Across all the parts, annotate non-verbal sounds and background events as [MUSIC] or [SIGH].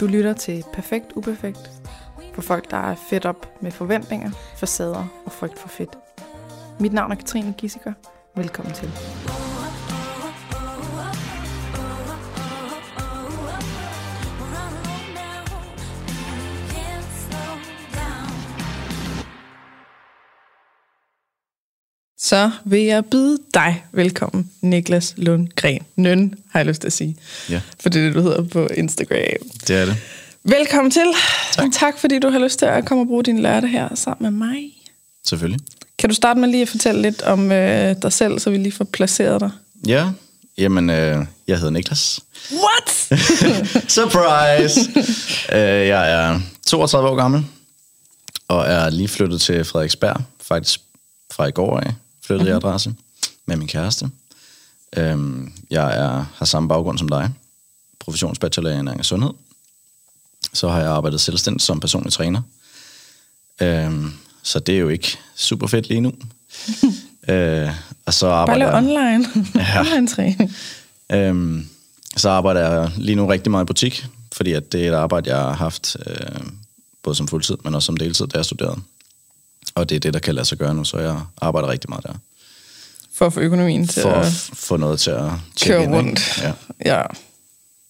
Du lytter til Perfekt Uperfekt for folk, der er fedt op med forventninger, facader og frygt for fedt. Mit navn er Katrine Gissiker. Velkommen til. Så vil jeg byde dig velkommen, Niklas Lundgren. Nøn, har jeg lyst til at sige. Ja. For det er det, du hedder på Instagram. Det er det. Velkommen til. Tak. tak, fordi du har lyst til at komme og bruge din lørdag her sammen med mig. Selvfølgelig. Kan du starte med lige at fortælle lidt om øh, dig selv, så vi lige får placeret dig? Ja, jamen, øh, jeg hedder Niklas. What? [LAUGHS] Surprise! øh, jeg er 32 år gammel, og er lige flyttet til Frederiksberg, faktisk fra i går af, flyttede mm-hmm. jeg adresse med min kæreste. Øhm, jeg er, har samme baggrund som dig, professionsbachelor i ernæring og sundhed. Så har jeg arbejdet selvstændigt som personlig træner. Øhm, så det er jo ikke super fedt lige nu. [LAUGHS] øh, og så Bare arbejder lave jeg... online. [LAUGHS] Ja. online træning. Øhm, så arbejder jeg lige nu rigtig meget i butik, fordi at det er et arbejde, jeg har haft øh, både som fuldtid, men også som deltid, da jeg studerede. Og det er det, der kan lade sig gøre nu, så jeg arbejder rigtig meget der. For at få økonomien til For at at få noget til at køre ind, ikke? rundt. Ja. Ja.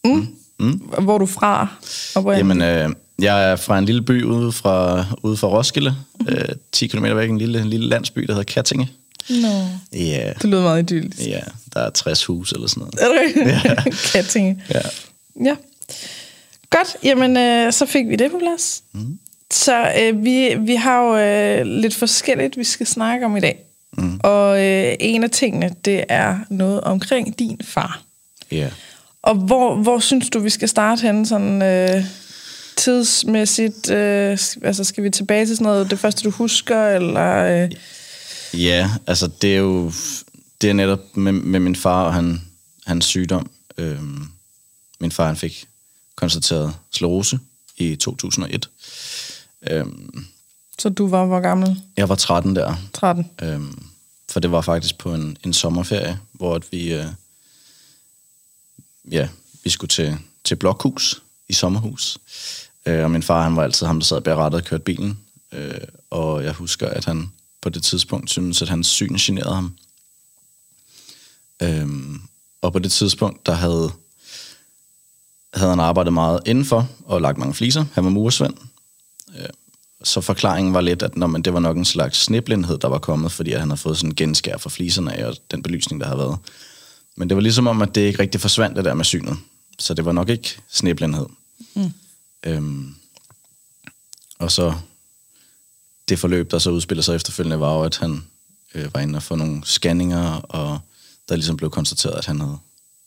Mm. Mm. Hvor er du fra? oprindeligt? Jamen, øh, jeg er fra en lille by ude fra, ude fra Roskilde, øh, 10 km væk, en lille, en lille landsby, der hedder Kattinge. Nå. Ja, Det lyder meget idyllisk. ja, der er 60 hus eller sådan noget. Er det rigtigt? [LAUGHS] Kattinge. Ja. Ja. Godt, jamen øh, så fik vi det på plads. Mm. Så øh, vi, vi har jo øh, lidt forskelligt, vi skal snakke om i dag. Mm. Og øh, en af tingene, det er noget omkring din far. Ja. Og hvor, hvor synes du, vi skal starte henne sådan øh, tidsmæssigt? Øh, altså skal vi tilbage til sådan noget, det første du husker, eller... Øh, Ja, altså det er jo det er netop med, med min far og han, hans sygdom. Øhm, min far han fik konstateret sklerose i 2001. Øhm, så du var hvor gammel? jeg var 13 der, 13. øhm, for det var faktisk på en, en sommerferie, hvor at vi, øh, ja, vi skulle til, til blokhus i sommerhus. Øh, og min far han var altid ham, der sad bag rattet og kørte bilen. Øh, og jeg husker, at han på det tidspunkt syntes, at hans syn generede ham. Øh, og på det tidspunkt, der havde, havde han arbejdet meget indenfor og lagt mange fliser. Han var muresvend. Øh, så forklaringen var lidt, at når man, det var nok en slags sneblindhed, der var kommet, fordi at han havde fået sådan en genskær for fliserne af og den belysning, der havde været. Men det var ligesom om, at det ikke rigtig forsvandt, det der med synet. Så det var nok ikke sneblindhed. Mm. Øhm, og så det forløb, der så udspiller sig efterfølgende, var jo, at han øh, var inde og få nogle scanninger, og der ligesom blev konstateret, at han havde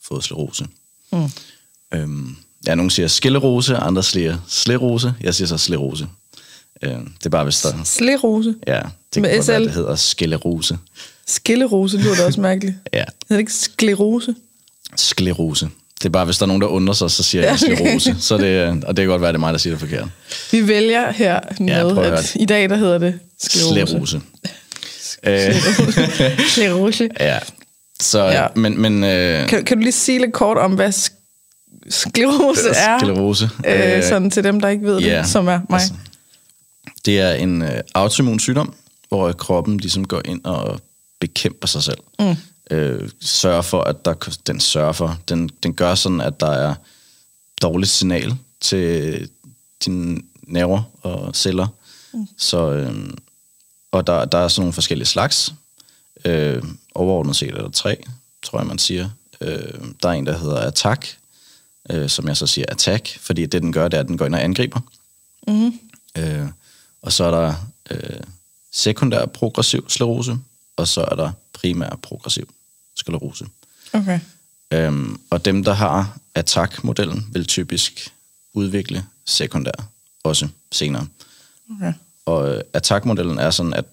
fået sklerose. Mm. Øhm, ja, nogen siger skillerose, andre siger sklerose. Jeg siger så sklerose. Øhm, det er bare, hvis der... Slerose. Ja, det Med kan godt være, det hedder sklerose. Skillerose lyder da også [LAUGHS] mærkeligt. Ja, Hedder det ikke sklerose? sklerose. Det er bare, hvis der er nogen, der undrer sig, så siger jeg sklerose. så det, og det kan godt være, det er mig, der siger det forkert. Vi vælger her med, Ja, prøv at at i dag der hedder det sklerose. Sklerose. Øh, [LAUGHS] Sklerose. [LAUGHS] ja. Så, Ja. ja. men, men øh, Kan, kan du lige sige lidt kort om, hvad sk- sklerose er? sklerose. Øh, sådan til dem, der ikke ved ja, det, som er mig. altså, Det er en øh, autoimmun sygdom, hvor kroppen ligesom går ind og bekæmper sig selv. Mm. Øh, sørger for, at der, den sørger for, den, den gør sådan, at der er dårligt signal til dine nerver og celler. Mm. Så, øh, og der, der er sådan nogle forskellige slags. Øh, overordnet set er der tre, tror jeg, man siger. Øh, der er en, der hedder attack, øh, som jeg så siger attack, fordi det, den gør, det er, at den går ind og angriber. Mm-hmm. Øh, og så er der øh, sekundær progressiv sklerose, og så er der primær progressiv sklerose. Okay. Øhm, og dem, der har attack-modellen, vil typisk udvikle sekundær også senere. okay. Og øh, attack-modellen er sådan, at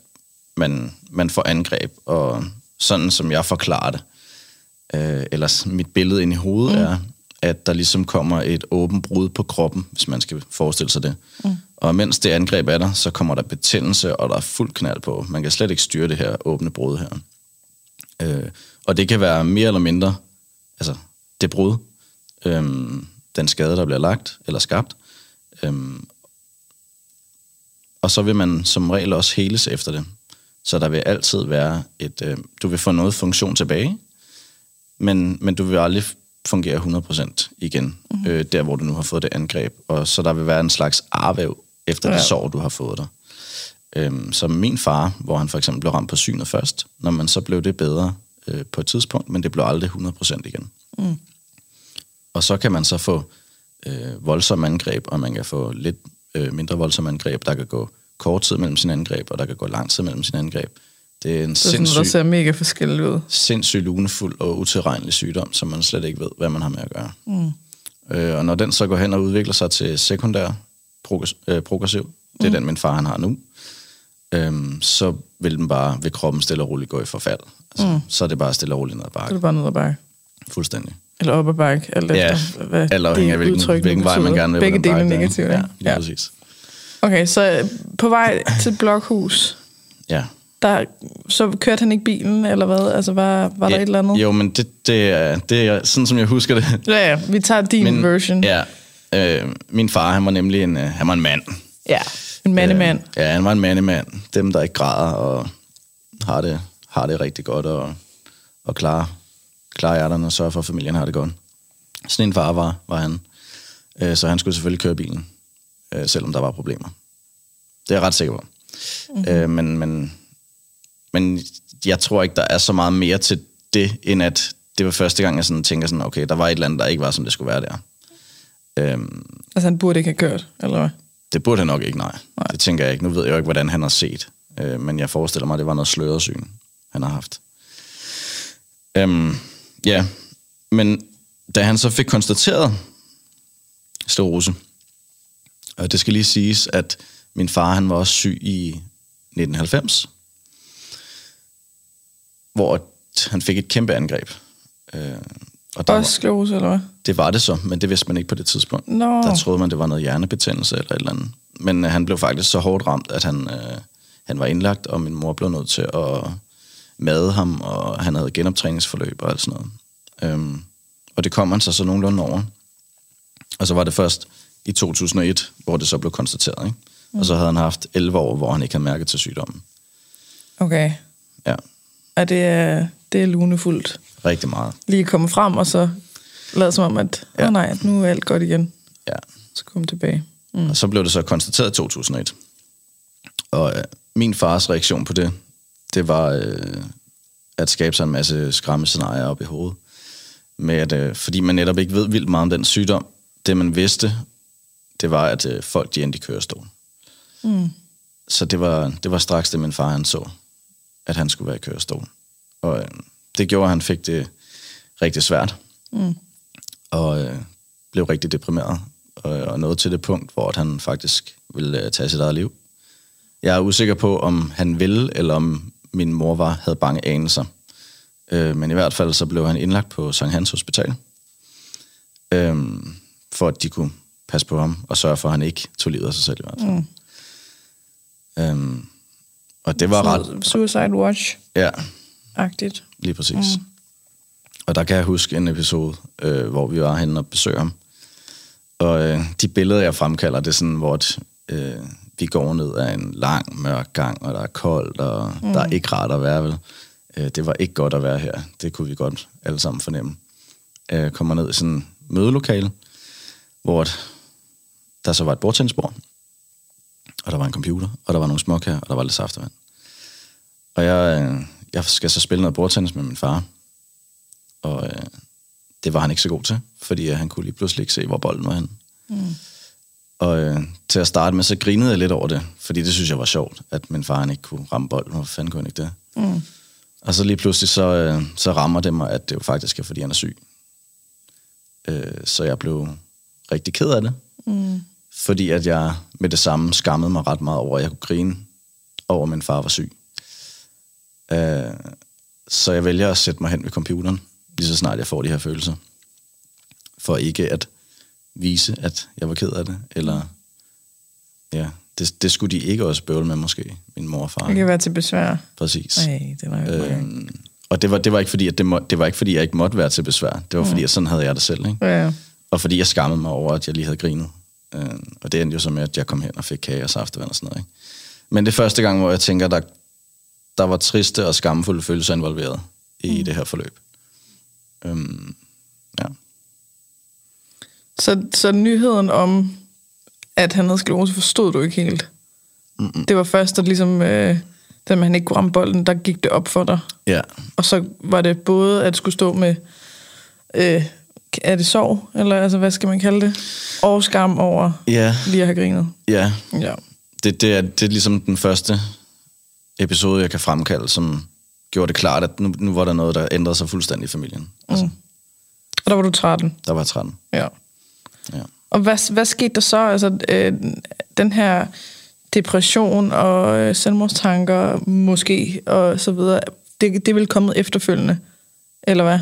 man, man får angreb, og sådan som jeg forklarer det, øh, eller mit billede ind i hovedet mm. er, at der ligesom kommer et åbent brud på kroppen, hvis man skal forestille sig det. Mm. Og mens det angreb er der, så kommer der betændelse, og der er fuld knald på. Man kan slet ikke styre det her åbne brud her. Øh, og det kan være mere eller mindre, altså det brud, øh, den skade, der bliver lagt eller skabt, Øhm, og så vil man som regel også heles efter det. Så der vil altid være et... Øh, du vil få noget funktion tilbage, men, men du vil aldrig fungere 100% igen, mm. øh, der hvor du nu har fået det angreb. Og så der vil være en slags arvæv efter ja. det sår, du har fået dig. Øhm, som min far, hvor han for eksempel blev ramt på synet først, når man så blev det bedre øh, på et tidspunkt, men det blev aldrig 100% igen. Mm. Og så kan man så få øh, voldsomme angreb, og man kan få lidt øh, mindre voldsomme angreb. Der kan gå kort tid mellem sine angreb, og der kan gå lang tid mellem sine angreb. Det er en det er sådan, der ser mega forskelligt ud. sindssygt lunefuld og utilregnelig sygdom, som man slet ikke ved, hvad man har med at gøre. Mm. Øh, og når den så går hen og udvikler sig til sekundær øh, progressiv, det er mm. den, min far han har nu, øhm, så vil den bare ved kroppen stille og roligt gå i forfald. Altså, mm. Så er det bare stille og roligt ned ad bakke. Så er det bare ned ad bakke. Fuldstændig. Eller op ad bakke, alt Ja, efter, hvad Eller afhængig af, hvilken, hvilken vej man gerne vil. Begge dele er negative, Ja, ja. lige Ja. præcis. Okay, så på vej til Blokhus, Ja. Der, så kørte han ikke bilen, eller hvad? Altså, var, var der ja, et eller andet? Jo, men det, det, er, det er sådan, som jeg husker det. Ja, ja, vi tager din Min, version. Ja. Øh, min far, han var nemlig en, øh, han var en mand. ja. En mandemand. Øh, ja, han var en mandemand. Dem, der ikke græder og har det, har det rigtig godt og, og klarer, klarer hjerterne og sørger for, at familien har det godt. Sådan en far var, var han. Øh, så han skulle selvfølgelig køre bilen, øh, selvom der var problemer. Det er jeg ret sikker på. Mm-hmm. Øh, men, men, men jeg tror ikke, der er så meget mere til det, end at det var første gang, jeg sådan tænker sådan, okay, der var et eller andet, der ikke var, som det skulle være der. Øhm, Altså, han burde ikke have kørt, eller hvad? det burde han nok ikke, nej. Nej. Det tænker jeg ikke. Nu ved jeg jo ikke, hvordan han har set. Øh, men jeg forestiller mig, at det var noget sløret syn, han har haft. Øhm, ja, men da han så fik konstateret sklerose, og det skal lige siges, at min far han var også syg i 1990, hvor han fik et kæmpe angreb. Øh, og der sklerose, eller hvad? det var det så, men det vidste man ikke på det tidspunkt. Nå. Der troede man, det var noget hjernebetændelse eller et eller andet. Men øh, han blev faktisk så hårdt ramt, at han, øh, han var indlagt, og min mor blev nødt til at made ham, og han havde genoptræningsforløb og alt sådan noget. Øhm, og det kom han så så nogenlunde over. Og så var det først i 2001, hvor det så blev konstateret. Ikke? Mm. Og så havde han haft 11 år, hvor han ikke havde mærket til sygdommen. Okay. Ja, Og det er, det er lunefuldt. rigtig meget. Lige komme frem, og så lade som om, at ja. Oh, nej, nu er alt godt igen. Ja. Så kom tilbage. Mm. Og så blev det så konstateret i 2001. Og øh, min fars reaktion på det, det var øh, at skabe sig en masse skræmmescenarier op i hovedet. Med at, øh, fordi man netop ikke ved vildt meget om den sygdom. Det man vidste, det var, at øh, folk de endte i kørestol. Mm. Så det var, det var straks det, min far han så, at han skulle være i kørestol. Og øh, det gjorde, at han fik det rigtig svært. Mm. Og øh, blev rigtig deprimeret. Og, og nåede til det punkt, hvor at han faktisk ville øh, tage sit eget liv. Jeg er usikker på, om han ville, eller om min mor var, havde bange anelser. Øh, men i hvert fald så blev han indlagt på Sankt Hans Hospital. Øh, for at de kunne passe på ham og sørge for, at han ikke tog livet af sig selv i hvert fald. Mm. Øhm, og det var ret... Suicide Watch-agtigt. Ja, lige præcis. Mm. Og der kan jeg huske en episode, øh, hvor vi var henne og besøgte ham. Og øh, de billeder, jeg fremkalder, det er sådan, hvor et, øh, vi går ned ad en lang, mørk gang, og der er koldt, og mm. der er ikke rart at være vel. Øh, det var ikke godt at være her. Det kunne vi godt alle sammen fornemme. Øh, kommer ned i sådan en mødelokale, hvor et, der så var et bordtennisbord, og der var en computer, og der var nogle småkager, og der var lidt saftevand. Og jeg, øh, jeg skal så spille noget bordtennis med min far, og øh, det var han ikke så god til, fordi øh, han kunne lige pludselig ikke se, hvor bolden var henne. Mm. Og øh, til at starte med, så grinede jeg lidt over det, fordi det synes jeg var sjovt, at min far han ikke kunne ramme bolden. Hvorfor fanden kunne han ikke det? Mm. Og så lige pludselig, så, øh, så rammer det mig, at det jo faktisk er, fordi han er syg. Øh, så jeg blev rigtig ked af det. Mm. Fordi at jeg med det samme skammede mig ret meget over, at jeg kunne grine over, at min far var syg. Øh, så jeg vælger at sætte mig hen ved computeren, lige så snart jeg får de her følelser. For ikke at vise, at jeg var ked af det. Eller, ja, det, det skulle de ikke også bøvle med måske, min mor og far. Det kan være til besvær. Præcis. Ej, det var jo øh, Øhm, og det var, det var ikke fordi, at det, må, det var ikke fordi, jeg ikke måtte være til besvær. Det var fordi, at sådan havde jeg det selv. Ikke? ja. Og fordi jeg skammede mig over, at jeg lige havde grinet Øh, og det endte jo så med, at jeg kom hen og fik kage og saftevand og sådan noget. Ikke? Men det er første gang, hvor jeg tænker, der, der var triste og skamfulde følelser involveret i mm. det her forløb. Øhm, ja. Så, så nyheden om, at han havde sklerose, forstod du ikke helt? Mm-mm. Det var først, at ligesom, øh, da man ikke kunne ramme bolden, der gik det op for dig. Ja. Og så var det både, at skulle stå med, øh, er det sorg, eller altså, hvad skal man kalde det? Og skam over Ja, lige at have grinet. ja. Ja. Det, det, er, det er ligesom den første episode, jeg kan fremkalde, som gjorde det klart, at nu, nu var der noget, der ændrede sig fuldstændig i familien. Altså, Mm. Og der var du 13. der var jeg 13. Ja. Ja. Og hvad, hvad skete der så? Altså, øh, den her depression og øh, selvmordstanker måske, og så videre, det, det er vel kommet efterfølgende, eller hvad?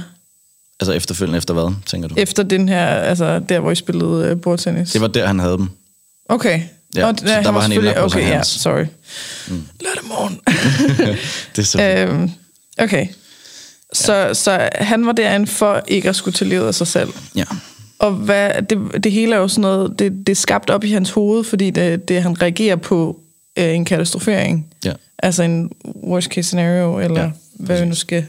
Altså efterfølgende efter hvad, tænker du? Efter den her, altså der, hvor I spillede øh, bordtennis. Det var der, han havde dem. Okay. Ja, Nå, så der var han indlagt på Okay, ja, Hans. sorry. Mm. Lørdag morgen. [LAUGHS] Det er så øhm, okay. Så, så han var derinde for ikke at skulle til livet af sig selv. Ja. Og hvad, det, det hele er jo sådan noget, det, det er skabt op i hans hoved, fordi det, det han reagerer på øh, en katastrofering. Ja. Altså en worst case scenario, eller ja, hvad vi nu skal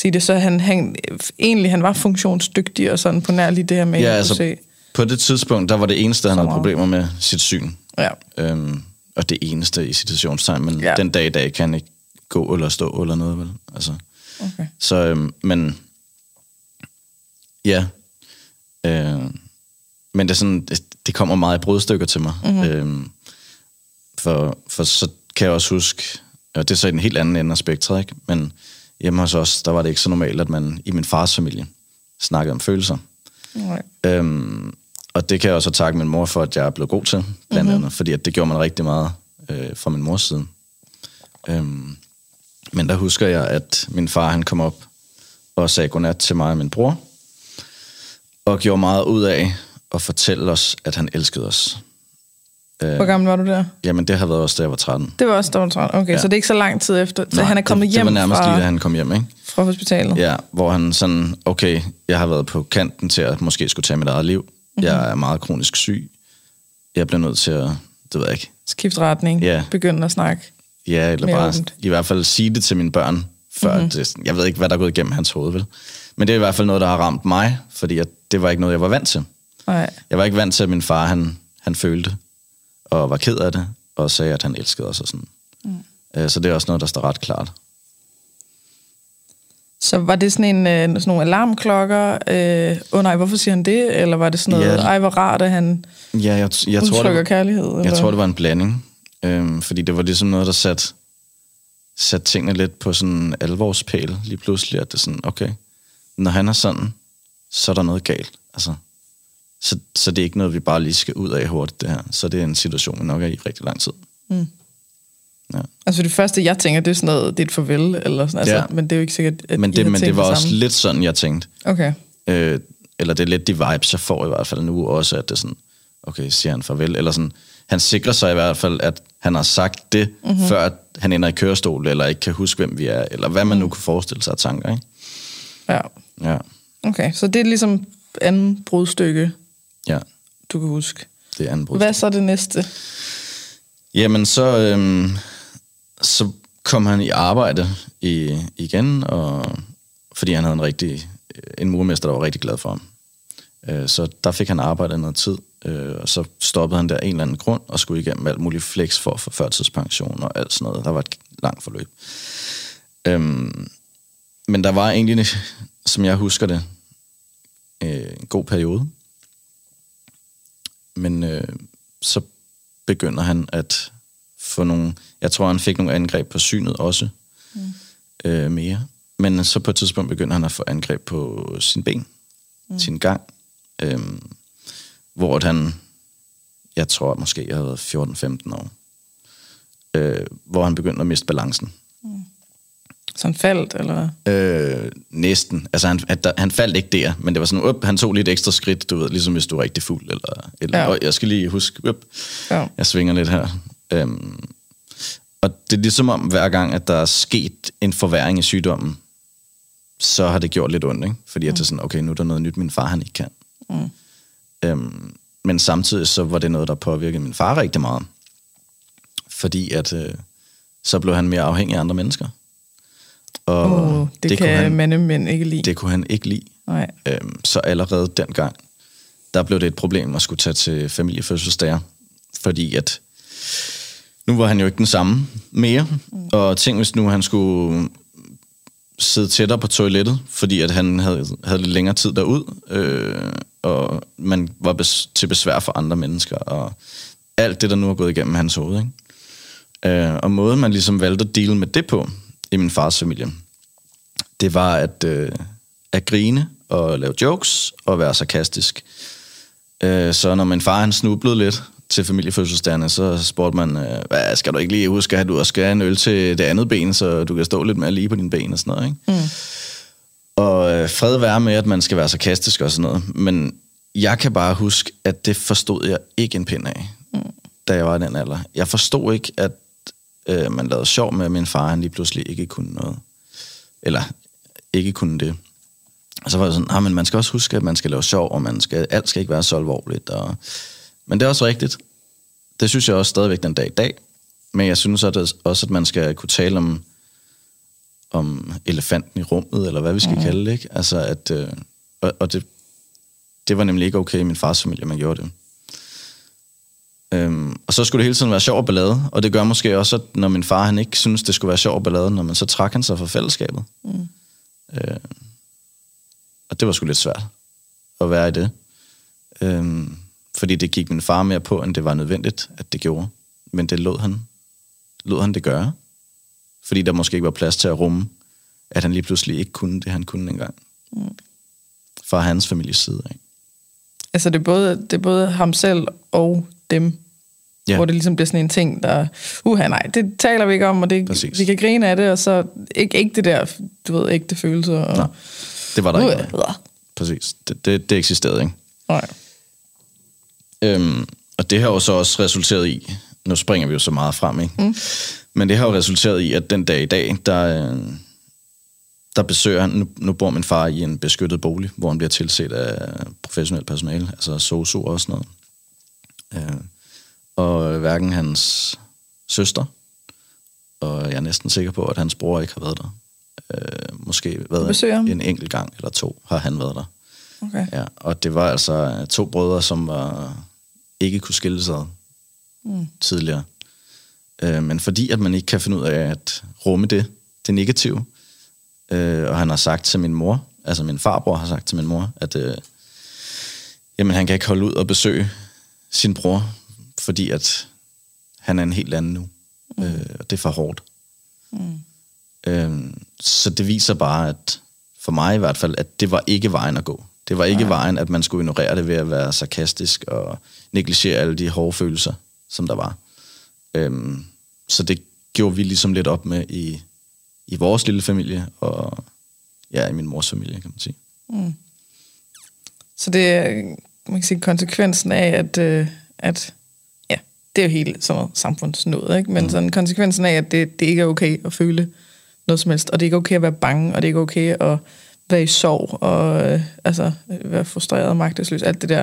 sige det. Så han, han, egentlig han var funktionsdygtig og sådan på nær lige det her med, at Ja, ja, altså, se. på det tidspunkt, der var det eneste, han havde meget. problemer med sit syn. Ja. Øhm, og det eneste i citationstegn, men ja. Den dag i dag kan han ikke gå eller stå eller noget, vel? Altså, Okay. så, øhm, men ja, øh, men det, er sådan, det, det kommer meget i brudstykker til mig. Mm-hmm. Øhm, for, for så kan jeg også huske, og det er så i en helt anden ende af spektret, ikke? men hjemme hos os, der var det ikke så normalt, at man i min fars familie snakkede om følelser. Nej. Øhm, og det kan jeg også takke min mor for, at jeg er blevet god til, blandt mm-hmm. andet, fordi at det gjorde man rigtig meget øh, fra min mors side. Øhm, men der husker jeg, at min far han kom op og sagde godnat til mig og min bror, og gjorde meget ud af at fortælle os, at han elskede os. Hvor gammel var du der? Jamen, det har været også, da jeg var 13. Det var også, der var 13. Okay, Ja. så det er ikke så lang tid efter. Så Nej, han er kommet det, hjem Det var nærmest fra, lige, da han kom hjem, ikke? fra hospitalet. Ja, hvor han sådan, okay, jeg har været på kanten til at måske skulle tage mit eget liv. Mm-hmm. Jeg er meget kronisk syg. Jeg bliver nødt til at, det ved jeg ikke, Skift retning. Ja. Begynde at snakke. ja, eller bare åbent. i hvert fald sige det til mine børn, før mm-hmm. det, jeg ved ikke, hvad der er gået igennem hans hoved, vel? Men det er i hvert fald noget, der har ramt mig, fordi at det var ikke noget, jeg var vant til. Nej. Jeg var ikke vant til, at min far, han, han følte, og var ked af det, og sagde, at han elskede os og sådan. Mm. Så det er også noget, der står ret klart. Så var det sådan, en, øh, sådan nogle alarmklokker? Øh, oh nej, hvorfor siger han det? Eller var det sådan noget, Ja. ej hvor rart, at han Ja, jeg, jeg, tror, udtrykker det, kærlighed? Eller? jeg tror, det var en blanding. Øhm, fordi det var ligesom noget, der satte sat tingene lidt på sådan en alvorspæl lige pludselig, at det er sådan, okay, når han er sådan, så er der noget galt. Altså, så, så det er ikke noget, vi bare lige skal ud af hurtigt, det her. Så det er en situation, vi nok er i rigtig lang tid. Mm. Ja. Altså det første, jeg tænker, det er sådan noget, det er et farvel, eller sådan, altså, Ja. men det er jo ikke sikkert, at Men I det, har men det var også samme. lidt sådan, jeg tænkte. Okay. Øh, eller det er lidt de vibes, jeg får i hvert fald nu også, at det er sådan, okay, siger han farvel, eller sådan, han sikrer sig i hvert fald, at han har sagt det, mm-hmm. før at han ender i kørestol, eller ikke kan huske, hvem vi er, eller hvad man nu kunne forestille sig af tanker, ikke? Ja. Ja, Okay, så det er ligesom anden brudstykke, ja, du kan huske. det er anden brud. Hvad er så det næste? Jamen, så, øhm, så kom han i arbejde i, igen, og, fordi han havde en rigtig, en murmester, der var rigtig glad for ham. Øh, så der fik han arbejdet noget tid, øh, og så stoppede han der af en eller anden grund, og skulle igennem alt muligt flex for få førtidspension og alt sådan noget. Der var et langt forløb. Øhm, men der var egentlig, som jeg husker det, øh, en god periode. Men øh, så begynder han at få nogle... Jeg tror, han fik nogle angreb på synet også. Mm. Øh, mere. Men så på et tidspunkt begynder han at få angreb på sin ben. Mm. Sin gang. Øh, hvor han... Jeg tror måske, jeg havde været 14-15 år. Øh, hvor han begyndte at miste balancen. Sådan faldt, eller? Øh, næsten. Altså, han, der, han faldt ikke der, men det var sådan, up, han tog lidt ekstra skridt, du ved, ligesom hvis du er rigtig fuld, eller, eller Ja. ja. jeg skal lige huske, up, Ja. jeg svinger lidt her. Øhm, og det er ligesom om, hver gang, at der er sket en forværing i sygdommen, så har det gjort lidt ondt, ikke? Fordi at det er sådan, okay, nu er der noget nyt, min far han ikke kan. Mm. Øhm, men samtidig så var det noget, der påvirkede min far rigtig meget. Fordi at øh, så blev han mere afhængig af andre mennesker. Og oh, det, det kan han, mandemænd ikke lide. Det kunne han ikke lide. Nej. Øhm, så allerede dengang, der blev det et problem at skulle tage til familiefødselsdager. Fordi at nu var han jo ikke den samme mere. Mm. Og tænk, hvis nu han skulle sidde tættere på toilettet, fordi at han havde, havde lidt længere tid derud, øh, og man var bes, til besvær for andre mennesker, og alt det, der nu er gået igennem hans hoved. Ikke? Øh, og måden, man ligesom valgte at dele med det på i min fars familie, det var at, øh, at grine og lave jokes og være sarkastisk. Øh, så når min far han snublede lidt til familiefødselsdagene, så spurgte man, øh, hvad, skal du ikke lige huske, at du også skal have en øl til det andet ben, så du kan stå lidt mere lige på dine ben og sådan noget, ikke? Mm. Og øh, fred være med, at man skal være sarkastisk og sådan noget, men jeg kan bare huske, at det forstod jeg ikke en pind af, mm. da jeg var i den alder. Jeg forstod ikke, at øh, man lavede sjov med, at min far han lige pludselig ikke kunne noget. Eller ikke kunne det. Og så var jeg sådan, ah, men man skal også huske, at man skal lave sjov, og man skal, alt skal ikke være så alvorligt. Og, men det er også rigtigt. Det synes jeg også stadigvæk den dag i dag. Men jeg synes også, at man skal kunne tale om, om elefanten i rummet, eller hvad vi skal mm. kalde det. Ikke? Altså at, øh, og, og det, det var nemlig ikke okay i min fars familie, man gjorde det. Øhm, og så skulle det hele tiden være sjov og ballade, og det gør måske også, at når min far han ikke synes, det skulle være sjov og ballade, når man så trak han sig fra fællesskabet. Mm. Øh, og det var sgu lidt svært at være i det. Øhm, fordi det gik min far mere på, end det var nødvendigt, at det gjorde. Men det lod han, lod han det gøre. Fordi der måske ikke var plads til at rumme, at han lige pludselig ikke kunne det, han kunne engang. Mm. Fra hans families side af. Altså det er, både, det er både ham selv og dem, ja. hvor det ligesom bliver sådan en ting, der, uha nej, det taler vi ikke om, og det, vi kan grine af det, og så ikke, ikke det der, du ved, ægte følelser. Og, nej, det var der uh, ikke. Uh. Præcis, det, det, det eksisterede ikke. Nej. Øhm, og det har jo så også resulteret i, nu springer vi jo så meget frem, ikke? Mm. men det har jo resulteret i, at den dag i dag, der, der besøger han, nu, nu bor min far i en beskyttet bolig, hvor han bliver tilset af professionel personale, altså sosu og sådan noget. Øh, og hverken hans søster, og jeg er næsten sikker på, at hans bror ikke har været der. Øh, måske været en enkelt gang eller to har han været der. Okay. Ja, og det var altså to brødre, som var, ikke kunne skille sig mm. tidligere. Øh, men fordi at man ikke kan finde ud af at rumme det, det negative, øh, og han har sagt til min mor, altså min farbror har sagt til min mor, at øh, jamen, han kan ikke holde ud og besøge sin bror, fordi at han er en helt anden nu. Mm. Øh, og det er for hårdt. Mm. Øh, så det viser bare, at for mig i hvert fald, at det var ikke vejen at gå. Det var ikke Nej. vejen, at man skulle ignorere det ved at være sarkastisk og negligere alle de hårde følelser, som der var. Øhm, så det gjorde vi ligesom lidt op med i, i vores lille familie, og ja, i min mors familie, kan man sige. Mm. Så det man kan sige, konsekvensen af, at, øh, at ja, det er jo helt sådan noget samfundsnået, ikke? men mm. sådan konsekvensen af, at det, det ikke er okay at føle noget som helst, og det er ikke okay at være bange, og det er ikke okay at være i sorg, og øh, altså, være frustreret og magtesløs, alt det der,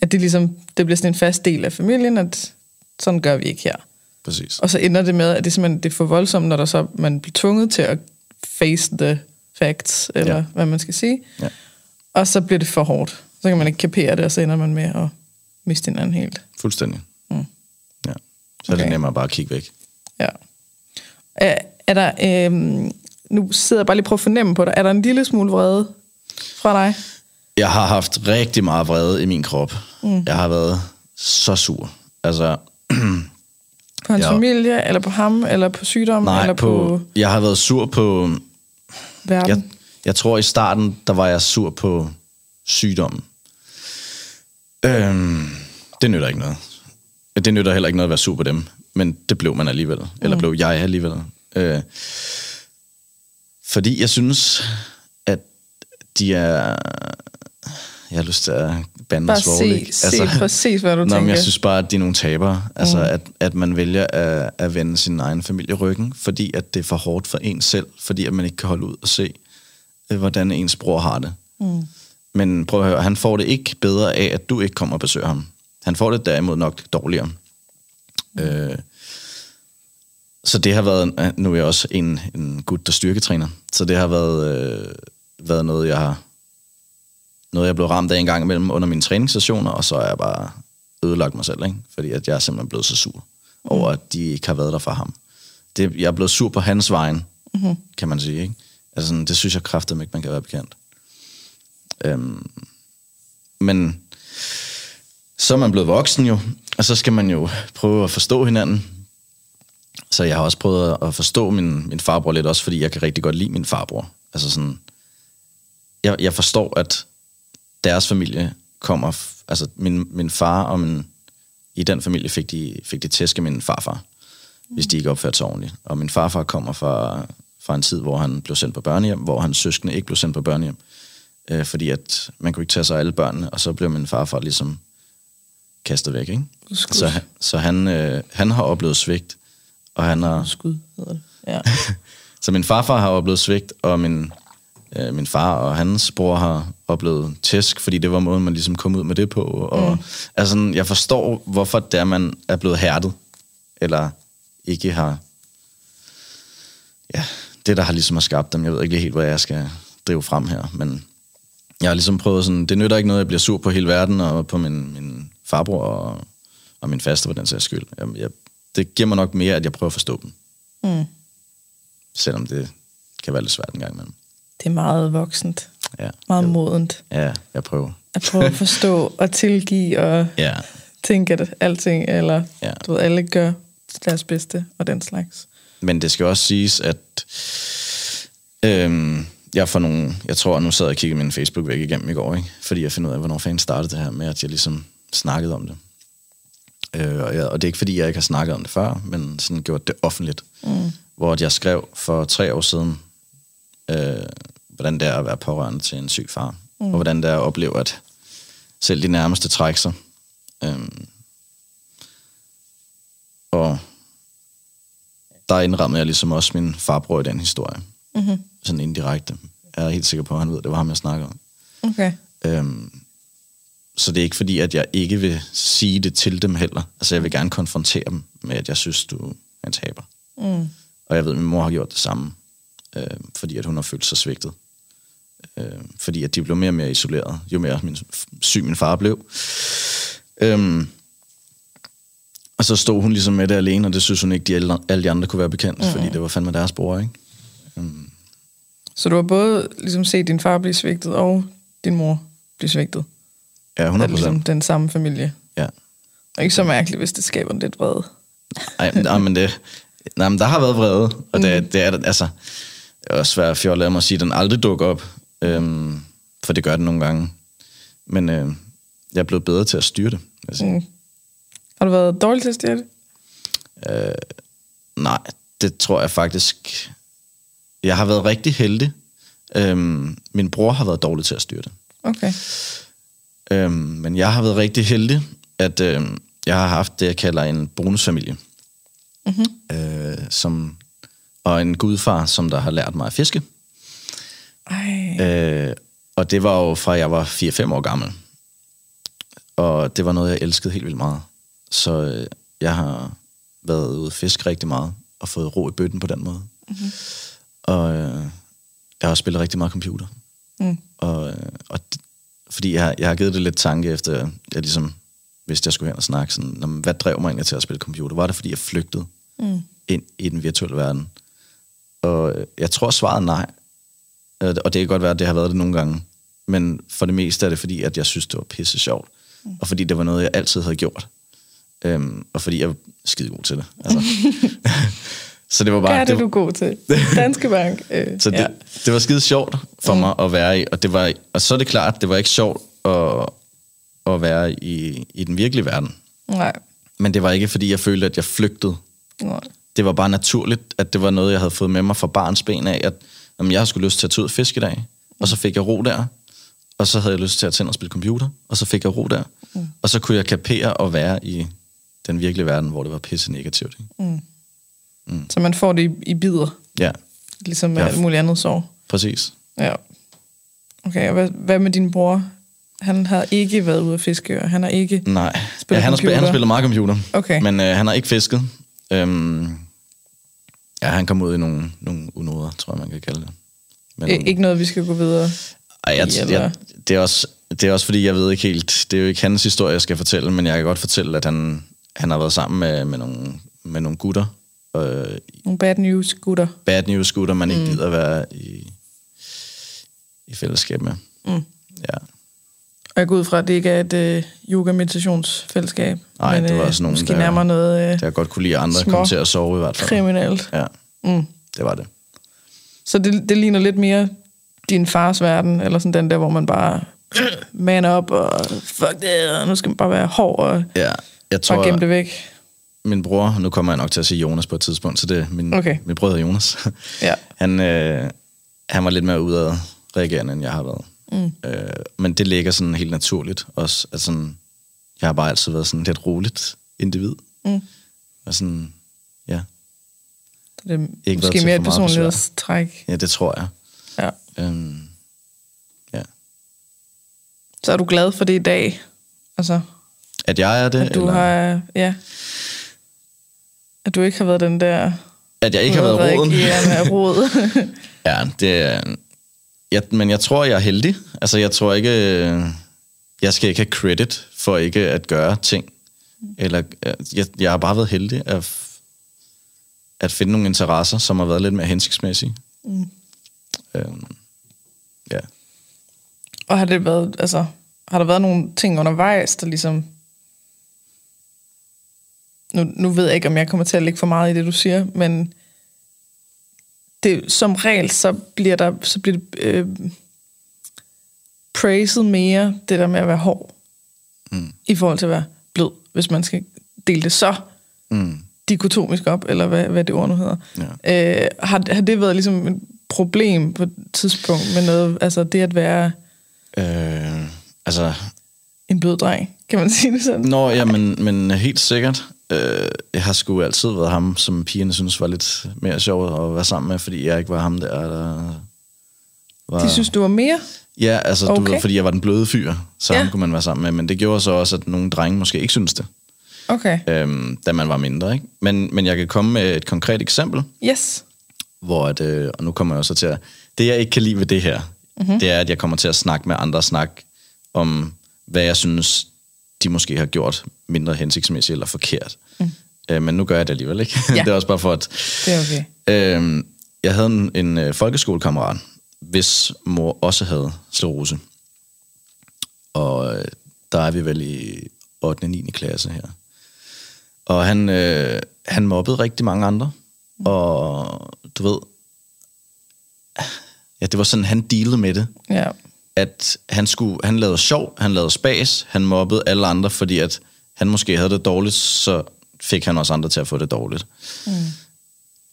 at det ligesom, det bliver sådan en fast del af familien, at sådan gør vi ikke her. Præcis. Og så ender det med, at det simpelthen det er for voldsomt, når der så, man bliver tvunget til at face the facts, eller ja. hvad man skal sige. Ja. Og så bliver det for hårdt. Så kan man ikke kapere det, og så ender man med at miste hinanden helt. Fuldstændig. Mm. Ja. Så okay. er det nemmere bare at kigge væk. Ja. Er, er der, øhm, nu sidder jeg bare lige på at fornemme på dig, er der en lille smule vrede fra dig? Jeg har haft rigtig meget vrede i min krop. Mm. Jeg har været så sur. Altså, [CLEARS THROAT] på hans jeg, familie, eller på ham, eller på sygdom? Nej, eller på, på... Jeg har været sur på... Verden? Jeg, jeg tror i starten, der var jeg sur på sygdommen. Øhm, det nytter ikke noget. Det nytter heller ikke noget at være sur på dem, men det blev man alligevel. Mm. Eller blev jeg alligevel. Øh, fordi jeg synes, at de er... Jeg har lyst til at bande Bare se, altså, se præcis, hvad du nå, tænker. jeg synes bare, at de er nogle tabere. Altså, mm. at, at man vælger at, at vende sin egen familie ryggen, fordi at det er for hårdt for en selv, fordi at man ikke kan holde ud og se, hvordan ens bror har det. Mm. Men prøv at høre, han får det ikke bedre af, at du ikke kommer og besøger ham. Han får det derimod nok dårligere. Øh, så det har været, nu er jeg også en, en gut, der styrketræner, så det har været, øh, været noget, jeg har noget, jeg blev ramt af en gang imellem under mine træningssessioner, og så er jeg bare ødelagt mig selv, ikke? fordi at jeg er simpelthen blevet så sur over, at de ikke har været der for ham. Det, jeg er blevet sur på hans vejen, mm-hmm. kan man sige. Ikke? Altså, sådan, det synes jeg kraftigt ikke, man kan være bekendt. Øhm, men så er man blevet voksen jo, og så skal man jo prøve at forstå hinanden. Så jeg har også prøvet at forstå min, min farbror lidt, også fordi jeg kan rigtig godt lide min farbror. Altså sådan, jeg, jeg forstår, at deres familie kommer, altså min, min far og min, i den familie fik de, fik de tæsk af min farfar, mm. hvis de ikke opførte sig ordentligt. Og min farfar kommer fra, fra en tid, hvor han blev sendt på børnehjem, hvor hans søskende ikke blev sendt på børnehjem, øh, fordi at man kunne ikke tage sig af alle børnene, og så blev min farfar ligesom kastet væk. Ikke? Skud. Så, så han, øh, han har oplevet svigt, og han har... Skud hedder det. Ja. [LAUGHS] så min farfar har oplevet svigt, og min, øh, min far og hans bror har oplevet tæsk, fordi det var måden, man ligesom kom ud med det på. Og, mm. altså, jeg forstår, hvorfor det er, man er blevet hærdet, eller ikke har... Ja, det, der har ligesom har skabt dem. Jeg ved ikke helt, hvad jeg skal drive frem her, men jeg har ligesom prøvet sådan, det nytter ikke noget, at jeg bliver sur på hele verden, og på min, min farbror og, og min faste på den sags skyld. Jeg, jeg, det giver mig nok mere, at jeg prøver at forstå dem. Mm. Selvom det kan være lidt svært en gang imellem. Det er meget voksent. Ja, Meget jeg, modent. ja, jeg prøver. At prøve at forstå og tilgive og Ja, tænke, at alting, eller Ja. du ved, alle gør deres bedste og den slags. Men det skal også siges, at øhm, jeg for nogle, jeg tror, nu sad jeg og kiggede min Facebook væk igennem i går, ikke? fordi jeg finder ud af, hvornår fanden startede det her med, at jeg ligesom snakkede om det. Øh, og, jeg, og det er ikke, fordi jeg ikke har snakket om det før, men sådan gjort det offentligt. Mm. Hvor jeg skrev for tre år siden, øh, hvordan det er at være pårørende til en syg far. Mm. Og hvordan det er at opleve, at selv de nærmeste trækker sig. Øhm, og der indrammede jeg ligesom også min farbror i den historie. Mm-hmm. Sådan indirekte. Jeg er helt sikker på, at han ved, det var ham, jeg snakker om. Okay. Øhm, så det er ikke fordi, at jeg ikke vil sige det til dem heller. Altså, jeg vil gerne konfrontere dem med, at jeg synes, du er en taber. Mm. Og jeg ved, at min mor har gjort det samme, øh, fordi at hun har følt sig svigtet. Øh, fordi at de blev mere og mere isoleret, jo mere min, syg min far blev. Øhm, og så stod hun ligesom med det alene, og det synes hun ikke, de alle, alle de andre kunne være bekendt, mm. fordi det var fandme deres bror, ikke? Øhm, Så du har både ligesom set din far blive svigtet, og din mor blive svigtet. ja, Det 100 er procent. ligesom den samme familie. Ja. Og ikke så mærkeligt, hvis det skaber lidt vrede. Ej, nej, men det... Nej, men der har været vrede, og Mm. det, det er altså... Det er også svært fjollet af mig at sige, at den aldrig dukker op. Øhm, for det gør den nogle gange. Men øh, jeg er blevet bedre til at styre det. sige. Mm. Har du været dårlig til at styre det? Nej, det tror jeg faktisk... Jeg har været rigtig heldig. Øhm, min bror har været dårlig til at styre det. Okay. Øhm, men jeg har været rigtig heldig, at øhm, jeg har haft det, jeg kalder en bonusfamilie. Mm-hmm. Øh, som, og en gudfar, som der har lært mig at fiske. Ej. Øh, og det var jo fra, jeg var 4-5 år gammel. Og det var noget, jeg elskede helt vildt meget. Så øh, jeg har været ude at fiske rigtig meget, og fået ro i bøtten på den måde. Mm-hmm. Og øh, jeg har også spillet rigtig meget computer. Mm. Og, øh, og fordi jeg, jeg har givet det lidt tanke efter, jeg ligesom vidste, jeg skulle hen og snakke sådan, "Nå, men hvad drev mig egentlig til at spille computer? Var det, fordi jeg flygtede Mm. ind i den virtuelle verden? Og øh, jeg tror, svaret er nej. Øh, Og det kan godt være, at det har været det nogle gange. Men for det meste er det, fordi at jeg synes, det var pisse sjovt. Mm. Og fordi det var noget, jeg altid havde gjort. Øhm, og fordi jeg er skide god til det. Altså. [LAUGHS] så det var bare... Hvad er det, var- du er god til? Danske Bank. [LAUGHS] Øh, så det, ja. det var skide sjovt for mm. mig at være i, og, det var, og så er det klart, det var ikke sjovt at, at være i, i den virkelige verden. Nej. Men det var ikke, fordi jeg følte, at jeg flygtede. Nej. Det var bare naturligt, at det var noget, jeg havde fået med mig fra barns ben af, at jamen, jeg skulle lyst til at tage ud og fiske i dag, og så fik jeg ro der, og så havde jeg lyst til at tænde og spille computer, og så fik jeg ro der, mm. og så kunne jeg kapere og være i den virkelige verden, hvor det var pisse negativt. Ikke? Så man får det i, i bidder, Ja, ligesom med Ja. alt muligt andet sorg. præcis. Ja. Okay, og hvad, hvad med din bror? Han har ikke været ude at fiske, og han har ikke... Nej, Spiller ja, han, har spillet, computer. han har spillet meget computer, Okay. men øh, han har ikke fisket. Øhm, ja, han kom ud i nogle, nogle unoder, tror jeg, man kan kalde det. Men, I- Ikke noget, vi skal gå videre. ej, jeg, i, eller? jeg, det, er også, det er også fordi, jeg ved ikke helt, det er jo ikke hans historie, jeg skal fortælle, men jeg kan godt fortælle, at han, han har været sammen med, med, nogle, med nogle gutter, øh, Nogle bad news, gutter. bad news gutter, man ikke gider være i, i fællesskab med. Mm. Ja. Og jeg går ud fra, at det ikke er et øh, yoga-meditationsfællesskab. Nej, men, det var øh, også nogen, Måske der- nærmere noget øh, Det har godt kunne lide andre komme til at sove i hvert fald. kriminelt. Ja, Mm. det var det. Så det, det ligner lidt mere din fars verden, eller sådan den der, hvor man bare man op og fuck det, og nu skal man bare være hård og Ja, jeg tror, gemme det væk. min bror, nu kommer jeg nok til at sige Jonas på et tidspunkt, så det er min, Okay. min bror hedder Jonas. Ja. han, øh, han var lidt mere udadreagerende, end jeg har været. Mm. Øh, men det ligger sådan helt naturligt også, at sådan, jeg har bare altid været sådan lidt roligt individ. Mm. Og sådan, ja, Så det er Ikke måske mere et personlighedstræk. ja, det tror jeg. Ja. Øhm, ja. Så er du glad for det i dag? Altså, At jeg er det, at du eller har... Ja. At du ikke har været den der... at jeg ikke har været roden. Reagerende rod. [LAUGHS] Ja, det er... Jeg, men jeg tror, jeg er heldig. Altså, jeg tror ikke... øh, Jeg skal ikke have credit for ikke at gøre ting. Eller, øh, jeg, jeg har bare været heldig at, at finde nogle interesser, som har været lidt mere hensigtsmæssige. Mm. Øhm, ja. og har det været... Altså, har der været nogle ting undervejs, der ligesom... Nu, nu ved jeg ikke, om jeg kommer til at lægge for meget i det, du siger, men det, som regel, så bliver, der, så bliver det øh, praised mere, det der med at være hård, mm. i forhold til at være blød, hvis man skal dele det så Mm. dikotomisk op, eller hvad, hvad det ord nu hedder. Ja. Øh, har, har det været ligesom et problem på et tidspunkt med noget, altså det at være Øh, altså, en blød dreng, kan man sige det sådan? Nå, ja, men, men helt sikkert. Øh, jeg har sgu altid været ham, som pigerne synes var lidt mere sjovt at være sammen med, fordi jeg ikke var ham der, der var... De synes, du var mere? Ja, altså, okay. du ved, fordi jeg var den bløde fyr, så Ja. ham kunne man være sammen med. Men det gjorde så også, at nogle drenge måske ikke synes det, Okay. øhm, da man var mindre. Ikke? Men, men jeg kan komme med et konkret eksempel, Yes. hvor, at, øh, og nu kommer jeg også til at... Det, jeg ikke kan lide ved det her, mm-hmm. det er, at jeg kommer til at snakke med andre snak om, hvad jeg synes, de måske har gjort mindre hensigtsmæssigt eller forkert. Mm. Øh, men nu gør jeg det alligevel, ikke? [LAUGHS] Ja. det er også bare for, at... Det er okay. Øh, jeg havde en, en øh, folkeskolekammerat, hvis mor også havde sklerose. Og øh, der er vi vel i 8. og 9. klasse her. Og han, øh, han mobbede rigtig mange andre. Og du ved, ja, det var sådan, han dealede med det. Ja. At han, skulle, han lavede sjov, han lavede spas, han mobbede alle andre, fordi at han måske havde det dårligt, så fik han også andre til at få det dårligt. Mm.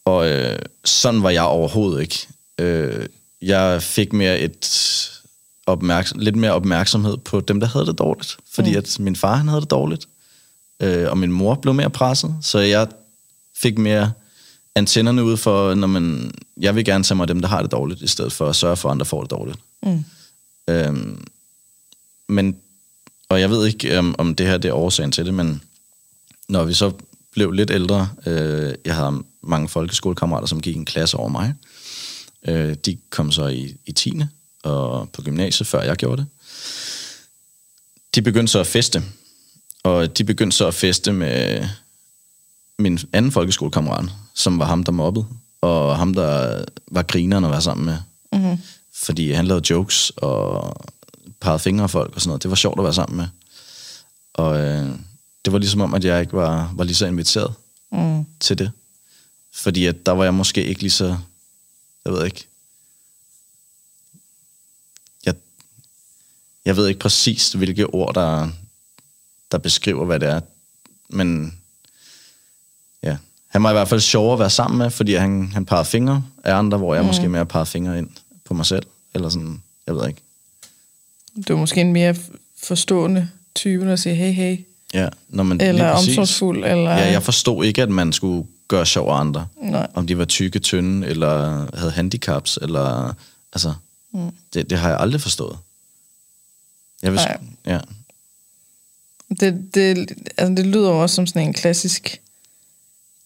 Og øh, sådan var jeg overhovedet ikke. Øh, jeg fik mere et opmærksom, lidt mere opmærksomhed på dem, der havde det dårligt. Fordi mm. at min far, han havde det dårligt. Øh, og min mor blev mere presset. Så jeg fik mere antennerne ud for, når man, jeg vil gerne tage mig af dem, der har det dårligt, i stedet for at sørge for, at andre får det dårligt. Mm. Øhm, men, og jeg ved ikke, om, om det her det er årsagen til det, men når vi så blev lidt ældre, øh, jeg havde mange folkeskolekammerater, som gik en klasse over mig. Øh, de kom så i, i 10. og på gymnasiet, før jeg gjorde det. De begyndte så at feste, og de begyndte så at feste med min anden folkeskolekammerat, som var ham, der mobbede, og ham, der var grineren at være sammen med. Fordi han lavede jokes og pegede fingre af folk og sådan noget. Det var sjovt at være sammen med. Og øh, det var ligesom om, at jeg ikke var, var lige så inviteret Mm. til det. Fordi at der var jeg måske ikke lige så... Jeg ved ikke. Jeg, jeg ved ikke præcis, hvilke ord, der, der beskriver, hvad det er. Men ja, han var i hvert fald sjov at være sammen med, fordi han, han pegede fingre af andre, hvor jeg mm. måske mere pegede fingre ind på mig selv. Eller sådan, jeg ved ikke. Du er måske en mere forstående type, der siger, hey, hey, Ja, når man eller omsorgsfuld, eller... Ja, jeg forstod ikke, at man skulle gøre sjov af andre. Nej. Om de var tykke, tynde, eller havde handicaps, eller... Altså, mm. det, det har jeg aldrig forstået. Jeg vil, Nej. ja. Det, det, altså det lyder også som sådan en klassisk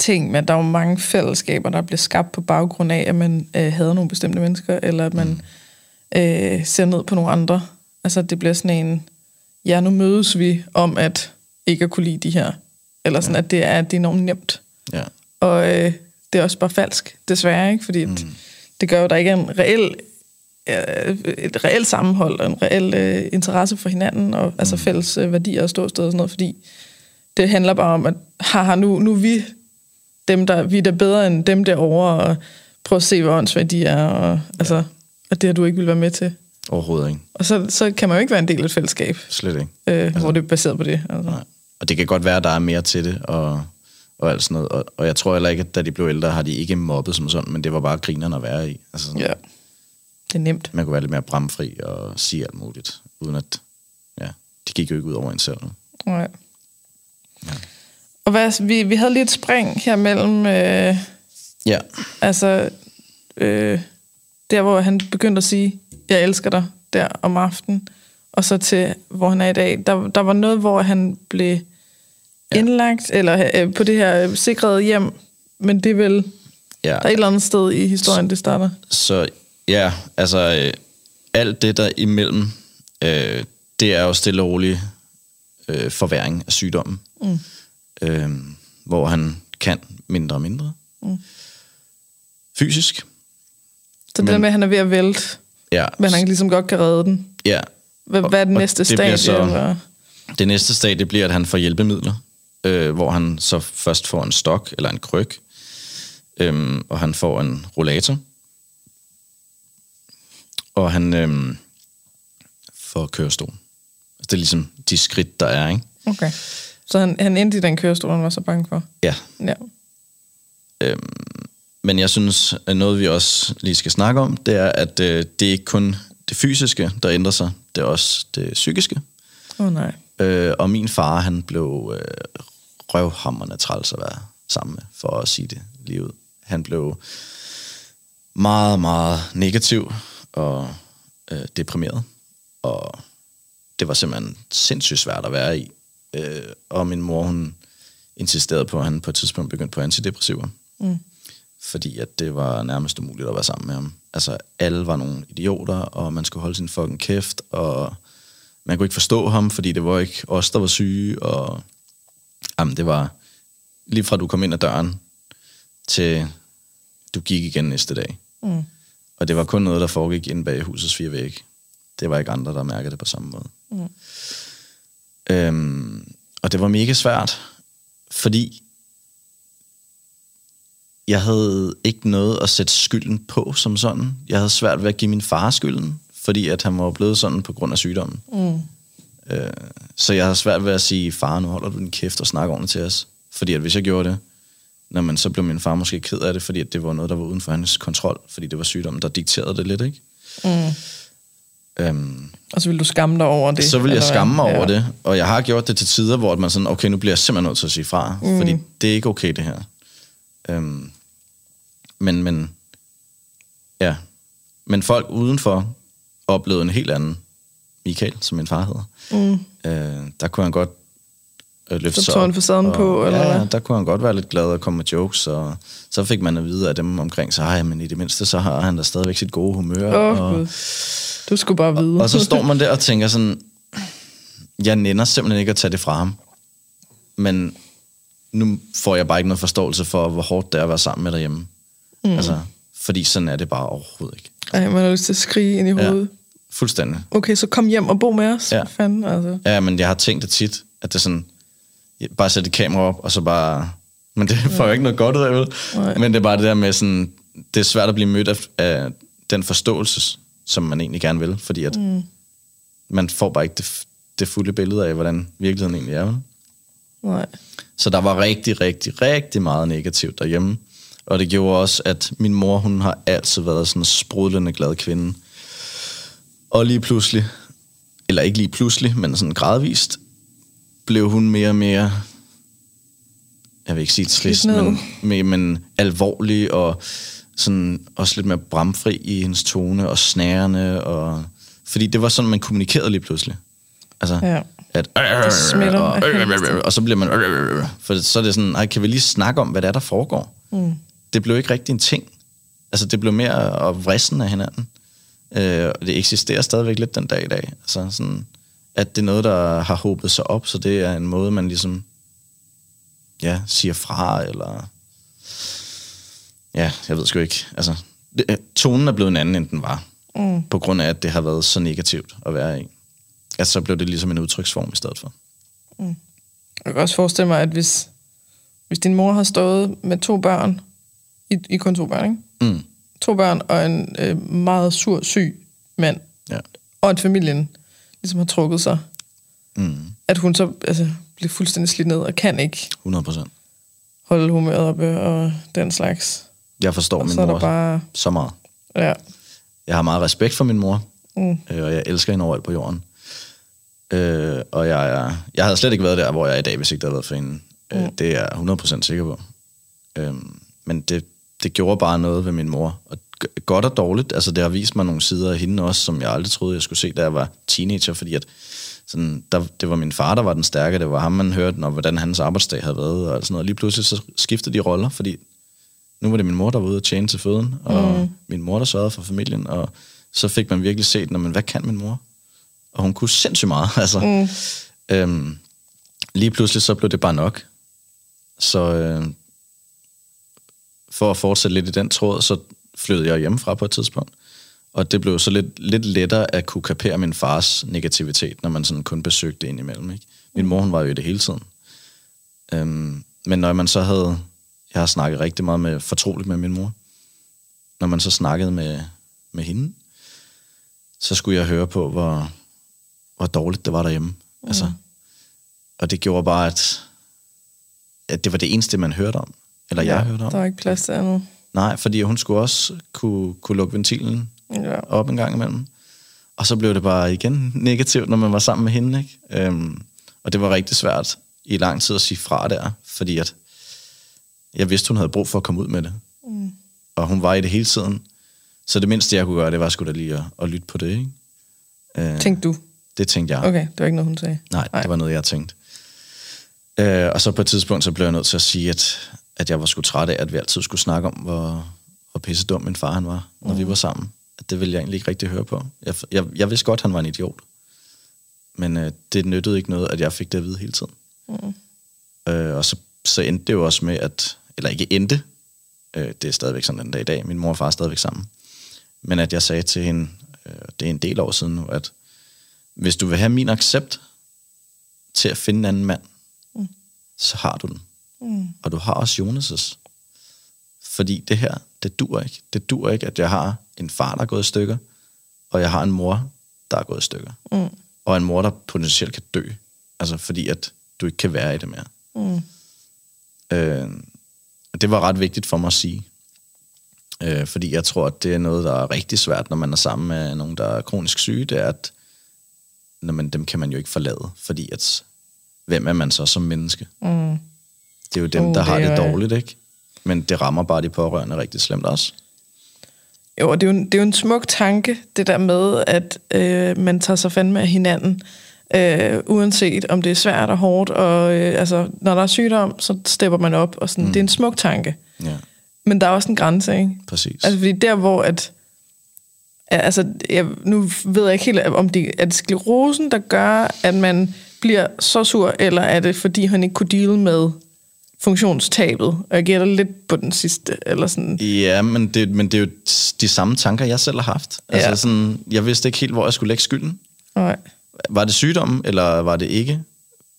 ting, men der er jo mange fællesskaber, der bliver skabt på baggrund af, at man øh, hader nogle bestemte mennesker, eller at man mm. øh, ser ned på nogle andre. Altså det bliver sådan en, ja, nu mødes vi om at ikke at kunne lide de her. Eller sådan, ja. at det er, det er enormt nemt. ja. Og, øh, det er også bare falsk, desværre, ikke? Fordi mm. det gør jo, at der ikke er en reel, et reelt sammenhold, og en reel øh, interesse for hinanden, og altså fælles øh, værdier og ståsted og sådan noget, fordi det handler bare om, at haha, nu, nu er vi dem, der, vi er da bedre end dem derovre, og prøv at se, hvor åndssvagt de er, og, ja. altså, og det har du ikke vil være med til. overhovedet ikke. Og så, så kan man jo ikke være en del af et fællesskab, Slet ikke. øh, altså. hvor det er baseret på det. Altså. Nej. Og det kan godt være, at der er mere til det, og, og alt sådan noget. Og, og jeg tror heller ikke, at da de blev ældre, har de ikke mobbet som sådan, men det var bare grinerne at være i. Altså sådan, Ja, det er nemt. Man kunne være lidt mere bramfri og sige alt muligt, uden at, ja, de gik jo ikke ud over en selv. Nej. Og hvad, vi, vi havde lige et spring her mellem, øh, Ja, altså, øh, der hvor han begyndte at sige, jeg elsker dig, der om aftenen, og så til, hvor han er i dag. Der, der var noget, hvor han blev ja. indlagt, eller øh, på det her øh, sikrede hjem, men det er vel, ja. der er et eller andet sted i historien, det starter. Så ja, altså øh, alt det der imellem, øh, det er jo stille og rolig øh, forværing af sygdommen. Mm. Øh, hvor han kan mindre og mindre. Mm. Fysisk. Så det Men- der med, at han er ved at vælte, Ja, men han ligesom godt kan redde den. ja. Hvad, hvad er det næste det stadie? bliver så- eller? Det næste stadie bliver, at han får hjælpemidler, øh, hvor han så først får en stok eller en kryg, øh, og han får en rollator, og han øh, får kørestol. Altså, Det er ligesom de skridt, der er, ikke? Okay. Så han, han endte i den kørestol, han var så bange for. Ja. Ja. Men jeg synes, at noget vi også lige skal snakke om, det er, at øh, det er ikke kun det fysiske, der ændrer sig, det er også det psykiske. Åh oh, nej. Øh, og min far, han blev øh, røvhammerne træls at være sammen med, for at sige det lige ud. Han blev meget, meget negativ og øh, deprimeret, og det var simpelthen sindssygt svært at være i. Øh, og min mor, hun insisterede på, at han på et tidspunkt begyndte på antidepressiver. Mm. Fordi at det var nærmest umuligt at være sammen med ham. Altså, alle var nogle idioter, og man skulle holde sin fucking kæft, og man kunne ikke forstå ham, fordi det var ikke os, der var syge, og jamen, det var lige fra du kom ind ad døren, til du gik igen næste dag. Mm. Og det var kun noget, der foregik inde bag husets fire vægge. Det var ikke andre, der mærkede det på samme måde. Mm. Øhm, og det var mega svært, fordi jeg havde ikke noget at sætte skylden på som sådan. Jeg havde svært ved at give min far skylden, fordi at han var blevet sådan på grund af sygdommen. Mm. Øh, så jeg havde svært ved at sige, far, nu holder du din kæft og snakker ordentligt til os. Fordi at hvis jeg gjorde det, når man, så blev min far måske ked af det, fordi at det var noget, der var uden for hans kontrol, fordi det var sygdommen, der dikterede det lidt, ikke? Mm. Øhm, Og så vil du skamme dig over det? så vil jeg eller skamme mig over ja. det, og jeg har gjort det til tider, hvor man sådan, okay, nu bliver jeg simpelthen nødt til at sige fra, mm. fordi det er ikke okay, det her. Øhm, men, men, ja, men folk udenfor oplevede en helt anden Michael, som min far hedder. Mm. Øh, der kunne han godt øh, løfte Så sig op, facaden og- på, eller ja, der kunne han godt være lidt glad og komme med jokes, og så fik man at vide af dem omkring sig, "Ej, men i det mindste, så har han da stadigvæk sit gode humør. Åh, og, Gud. Du skulle bare vide. og så står man der og tænker sådan, jeg nænder simpelthen ikke at tage det fra ham. Men nu får jeg bare ikke noget forståelse for, hvor hårdt det er at være sammen med derhjemme. Mm. Altså, fordi sådan er det bare overhovedet ikke. Ej, man har lyst til at skrige ind i Ja. hovedet. Fuldstændig. Okay, så kom hjem og bo med os. Ja. Ja. Fanden, altså. Ja, men jeg har tænkt det tit, at det er sådan, bare sætte et kamera op, og så bare... Men det får jo ikke noget godt ud af, vel? Men det er bare det der med sådan, det er svært at blive mødt af, af den forståelse, som man egentlig gerne vil, fordi at mm. man får bare ikke det, det fulde billede af, hvordan virkeligheden egentlig er? Nej. Så der var rigtig, rigtig, rigtig meget negativt derhjemme. Og det gjorde også, at min mor, hun har altid været sådan en sprudlende glad kvinde. Og lige pludselig, eller ikke lige pludselig, men sådan gradvist, blev hun mere og mere, jeg vil ikke sige trist, men, men, men alvorlig og sådan også lidt mere bramfri i hendes tone og snærende. Og, fordi det var sådan, man kommunikerede lige pludselig. Altså, Ja. at, Det smitter og, [LAUGHS] og så bliver man, for så er det sådan, ej, kan vi lige snakke om, hvad det er, der foregår? Mm. Det blev ikke rigtig en ting. Altså, det blev mere at vrissen af hinanden. Øh, og det eksisterer stadigvæk lidt den dag i dag. Altså, sådan, at det er noget, der har håbet sig op, så det er en måde, man ligesom ja, siger fra, eller ja, jeg ved sgu ikke. Altså, det, øh, tonen er blevet en anden, end den var. Mm. På grund af, at det har været så negativt at være i. Altså, så blev det ligesom en udtryksform i stedet for. Jeg kan også forestille mig, at hvis, hvis din mor har stået med to børn, i, i kun to børn, ikke? Mm. To børn og en øh, meget sur, syg mand, Ja. og at familien ligesom har trukket sig, Mm. at hun så altså, bliver fuldstændig slidt ned og kan ikke 100 procent. holde humøret oppe og den slags. Jeg forstår Og min så mor der bare... så meget. Ja. Jeg har meget respekt for min mor, Mm. øh, og jeg elsker hende overalt på jorden. Øh, og jeg, er, jeg havde slet ikke været der, hvor jeg er i dag, hvis ikke det havde været for hende. Øh, Mm. det er jeg 100% sikker på. Øh, men det, det gjorde bare noget ved min mor. Og godt og dårligt. Altså, det har vist mig nogle sider af hende også, som jeg aldrig troede, jeg skulle se, da jeg var teenager, fordi at sådan, der, det var min far, der var den stærke. Det var ham, man hørte, når, hvordan hans arbejdsdag havde været. Og sådan noget. Lige pludselig så skiftede de roller, fordi nu var det min mor, der var ude og tjene til føden, og mm. min mor, der sørgede for familien, og så fik man virkelig set, når man, hvad kan min mor? Og hun kunne sindssygt meget, [LAUGHS] altså. Mm. Øhm, lige pludselig så blev det bare nok. Så øh, for at fortsætte lidt i den tråd, så flyttede jeg hjemmefra på et tidspunkt. Og det blev så lidt, lidt lettere at kunne kapere min fars negativitet, når man sådan kun besøgte ind imellem. Ikke? Min mor, hun var jo i det hele tiden. Øhm, men når man så havde... Jeg har snakket rigtig meget med, fortroligt med min mor. Når man så snakkede med, med hende, så skulle jeg høre på, hvor, hvor dårligt det var derhjemme. Mm. Altså, og det gjorde bare, at, at det var det eneste, man hørte om. Eller jeg hørte om. Der er ikke plads til andet. Nej, fordi hun skulle også kunne, kunne lukke ventilen Ja. op en gang imellem. Og så blev det bare igen [LAUGHS] negativt, når man var sammen med hende. Ikke? Øhm, og det var rigtig svært i lang tid at sige fra der, fordi at jeg vidste, hun havde brug for at komme ud med det. Mm. Og hun var i det hele tiden. Så det mindste, jeg kunne gøre, det var sgu da lige at, at lytte på det. Ikke? Øh, Tænkte du? det tænkte jeg. Okay, det var ikke noget, hun sagde. Nej, Nej, det var noget, jeg tænkte. Øh, og så på et tidspunkt, så blev jeg nødt til at sige, at, at jeg var sgu træt af, at vi altid skulle snakke om, hvor, hvor pisse dum min far han var, når mm. vi var sammen. At det ville jeg egentlig ikke rigtig høre på. Jeg, jeg, jeg vidste godt, han var en idiot. Men øh, det nyttede ikke noget, at jeg fik det at vide hele tiden. Mm. Øh, og så, så endte det jo også med, at... Eller ikke endte. Øh, det er stadigvæk sådan den dag i dag. Min mor og far er stadigvæk sammen. Men at jeg sagde til hende, øh, det er en del år siden nu, at hvis du vil have min accept til at finde en anden mand, mm. så har du den. Mm. Og du har også Jonas' fordi det her, det dur ikke. Det dur ikke, at jeg har en far, der er gået i stykker, og jeg har en mor, der er gået i stykker. Mm. Og en mor, der potentielt kan dø. Altså fordi, at du ikke kan være i det mere. Mm. Øh, det var ret vigtigt for mig at sige. Øh, fordi jeg tror, at det er noget, der er rigtig svært, når man er sammen med nogen, der er kronisk syge, det er, at når man, dem kan man jo ikke forlade, fordi at, hvem er man så som menneske? Mm. Det er jo dem, Uh, der har det det dårligt, ikke? Men det rammer bare de pårørende rigtig slemt også. Jo, og det er, jo en, det er jo en smuk tanke, det der med, at øh, man tager sig fandme af hinanden, øh, uanset om det er svært og hårdt, og øh, altså, når der er sygdom, så stepper man op, og sådan, mm. det er en smuk tanke. Ja, Men der er også en grænse, ikke? præcis. Altså, fordi der, hvor at... Altså, jeg, nu ved jeg ikke helt, om det er det sklerosen, der gør, at man bliver så sur, eller er det, fordi han ikke kunne deal med funktionstabet? Og jeg gætter lidt på den sidste, eller sådan... Ja, men det, men det er jo de samme tanker, jeg selv har haft. Altså Ja. sådan, jeg vidste ikke helt, hvor jeg skulle lægge skylden. Nej. Var det sygdom, eller var det ikke?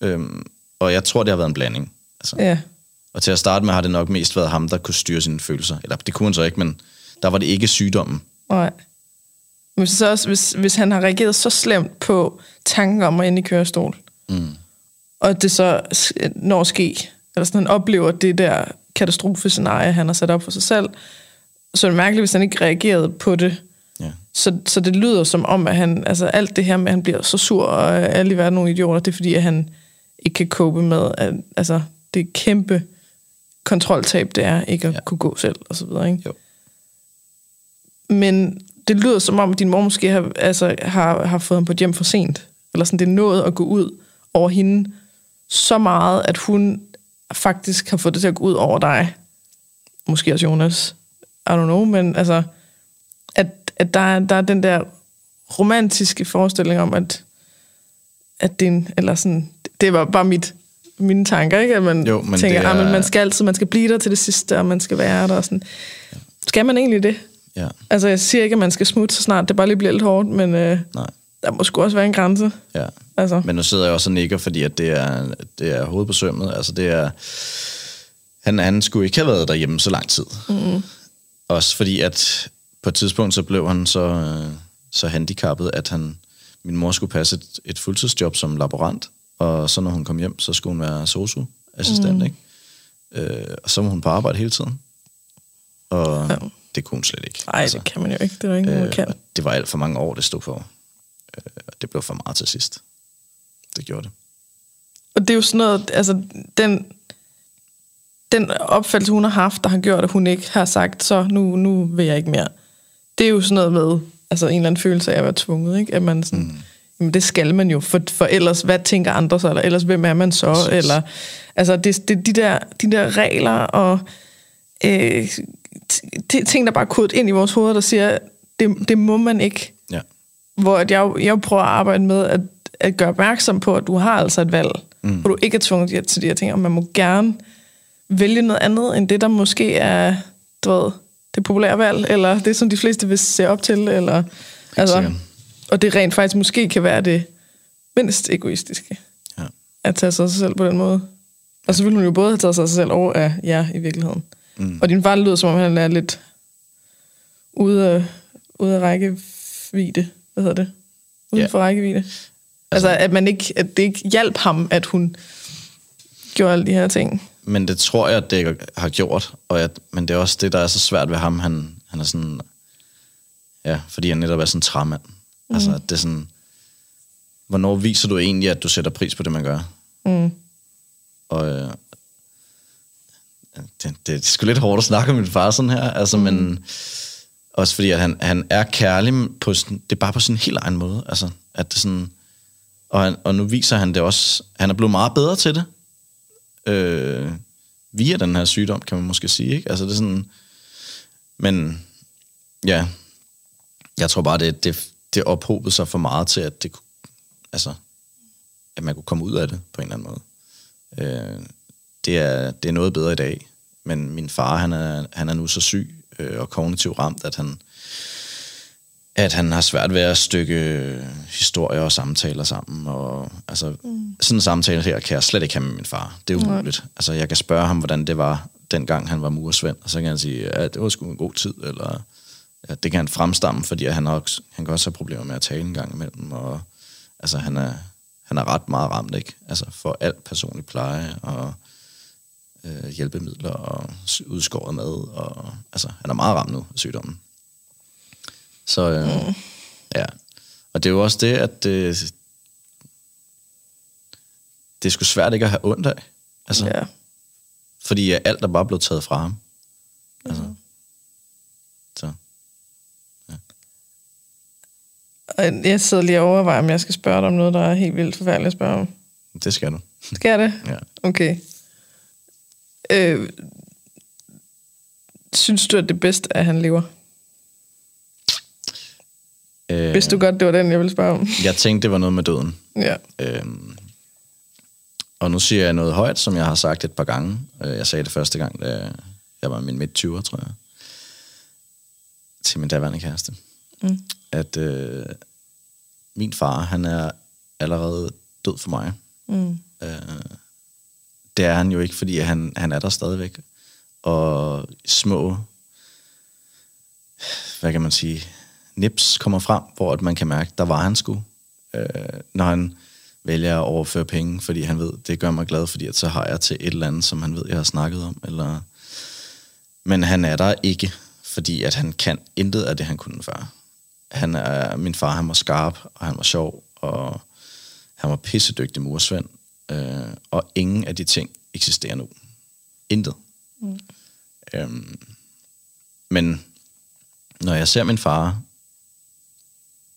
Øhm, og jeg tror, det har været en blanding. Altså, Ja. Og til at starte med har det nok mest været ham, der kunne styre sine følelser. Eller det kunne han så ikke, men der var det ikke sygdommen. Nej. Men så også, hvis, hvis han har reageret så slemt på tanken om at ende i kørestol, mm. og det så når at ske, eller sådan, han oplever det der katastrofescenarie, han har sat op for sig selv, så er det mærkeligt, hvis han ikke reagerede på det. Ja. Så, så det lyder som om, at han, altså alt det her med, at han bliver så sur, og alle i verden er nogle idioter, det er fordi, at han ikke kan cope med, at, altså det kæmpe kontroltab, det er ikke at. Ja. kunne gå selv, og så videre, ikke? Jo. Men det lyder som om, at din mor måske har, altså, har, har fået ham på et hjem for sent. eller sådan, det er nået at gå ud over hende så meget, at hun faktisk har fået det til at gå ud over dig. Måske også Jonas. I don't know, men altså, at, at der, er, der er den der romantiske forestilling om, at, at det er en, eller sådan, det var bare mit, mine tanker, ikke? At man Jo, men tænker, det er- at man skal altid, man skal blive der til det sidste, og man skal være der og sådan. Skal man egentlig det? Ja, Altså, jeg siger ikke, at man skal smutte, så snart det bare lige bliver lidt hårdt, men øh, nej. der må sgu også være en grænse. Ja. Altså, Men nu sidder jeg også og nikker, fordi at det er, det er hovedet på sømmet. Altså det er... Han, han skulle ikke have været derhjemme så lang tid. Mm. Også fordi, at på et tidspunkt, så blev han så, øh, så handicappet, at han, min mor skulle passe et, et fuldtidsjob som laborant, og så når hun kom hjem, så skulle hun være sosu-assistent, mm. ikke? Øh, og så var hun på arbejde hele tiden. Og Ja. det kunne hun slet ikke. nej, det kan man jo ikke. Det er der øh, kan. det var alt for mange år, det stod på. Øh, det blev for meget til sidst. Det gjorde det. Og det er jo sådan noget, altså, den, den opfattelse, hun har haft, der har gjort, at hun ikke har sagt, så nu, nu vil jeg ikke mere. Det er jo sådan noget med, altså en eller anden følelse af at være tvunget, ikke? At man sådan, mm. jamen det skal man jo, for, for ellers, hvad tænker andre så, eller ellers, hvem er man så, Præcis. eller, altså det, det, de, der, de der regler og øh, ting, der bare er kodet ind i vores hoveder, der siger, det, det må man ikke Ja. hvor at jeg, jeg prøver at arbejde med at, at gøre opmærksom på, at du har altså et valg, mm. hvor du ikke er tvunget til de her ting, og man må gerne vælge noget andet, end det, der måske er, du ved, det populære valg, eller det, som de fleste vil se op til, eller, altså, sikkert. og det rent faktisk måske kan være det mindst egoistiske, Ja. at tage sig selv på den måde. Og så ville hun jo både have taget sig selv og af jer i virkeligheden. Mm. Og din far lyder, som om han er lidt ude af, ude af rækkevidde. Hvad hedder det? Uden Ja. for rækkevidde. Altså, at, man ikke, at det ikke hjalp ham, at hun gjorde alle de her ting. Men det tror jeg, at det har gjort. Og at, men det er også det, der er så svært ved ham. Han, han er sådan... Ja, fordi han netop er sådan en træmand. Mm. Altså, det er sådan... Hvornår viser du egentlig, at du sætter pris på det, man gør? Mm. Og øh, det, det er sgu lidt hårdt at snakke om min far sådan her, altså, mm. men også fordi, at han, han er kærlig på sådan, det er bare på sin helt egen måde, altså, at det sådan, og, han, og nu viser han det også, han er blevet meget bedre til det, øh, via den her sygdom, kan man måske sige, ikke? Altså, det er sådan, men, ja, jeg tror bare, det, det, det ophobede sig for meget til, at det altså, at man kunne komme ud af det på en eller anden måde. Øh, det, er, det er noget bedre i dag, men min far, han er, han er nu så syg øh, og kognitivt ramt, at han, at han har svært ved at stykke historier og samtaler sammen. Og, altså, mm. Sådan en samtale her kan jeg slet ikke have med min far. Det er umuligt. Altså, jeg kan spørge ham, hvordan det var, dengang han var muresvend, og så kan han sige, at det var sgu en god tid, eller ja, det kan han fremstamme, fordi han, også, han kan også have problemer med at tale en gang imellem, og altså, han er, han er ret meget ramt, ikke? Altså, for alt personlig pleje, og øh, hjælpemidler, og udskåret mad, og altså, han er meget ramt nu af sygdommen. Så, øh, mm. ja. Og det er jo også det, at det, det er sgu svært ikke at have ondt af. Altså, Ja. fordi alt er bare blevet taget fra ham. Altså. Så. Og jeg sidder lige og overvejer, om jeg skal spørge dig om noget, der er helt vildt forfærdeligt at spørge om. Det skal du. Skal jeg det? Ja. Okay. Øh, synes du, at det er bedst, at han lever? Øh, Vidste du godt, det var den, jeg ville spørge om? [LAUGHS] Jeg tænkte, det var noget med døden. Ja. Øhm, og nu siger jeg noget højt, som jeg har sagt et par gange. Øh, Jeg sagde det første gang, da jeg var i min midt 20'er, tror jeg. Til min daværende kæreste. Mm. At øh, min far, han er allerede død for mig. Mm. Øh, det er han jo ikke, fordi han, han er der stadigvæk. Og små, hvad kan man sige, nips kommer frem, hvor at man kan mærke, der var han sgu. Øh, når han vælger at overføre penge, fordi han ved, det gør mig glad, fordi at så har jeg til et eller andet, som han ved, jeg har snakket om. Eller... Men han er der ikke, fordi at han kan intet af det, han kunne før. Han er, min far, han var skarp, og han var sjov, og han var pissedygtig mursvend, øh, og ingen af de ting eksisterer nu. Intet. Mm. Øhm, men når jeg ser min far,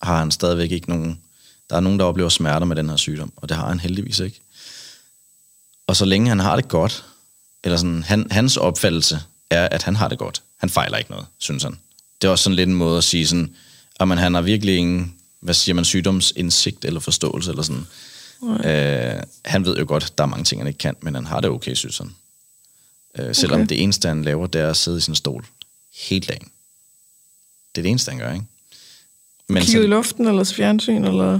har han stadigvæk ikke nogen Der er nogen, der oplever smerter med den her sygdom, og det har han heldigvis ikke. Og så længe han har det godt, eller sådan, han, hans opfattelse er, at han har det godt. Han fejler ikke noget, synes han. Det er også sådan lidt en måde at sige sådan, at man, han har virkelig ingen, hvad siger man, sygdomsindsigt eller forståelse eller sådan. Øh, han ved jo godt, der er mange ting, han ikke kan, men han har det okay, synes han. Øh, selvom Okay. det eneste, han laver, det er at sidde i sin stol hele dagen. Det er det eneste, han gør, ikke? Men Kigger i luften, eller til fjernsyn, eller...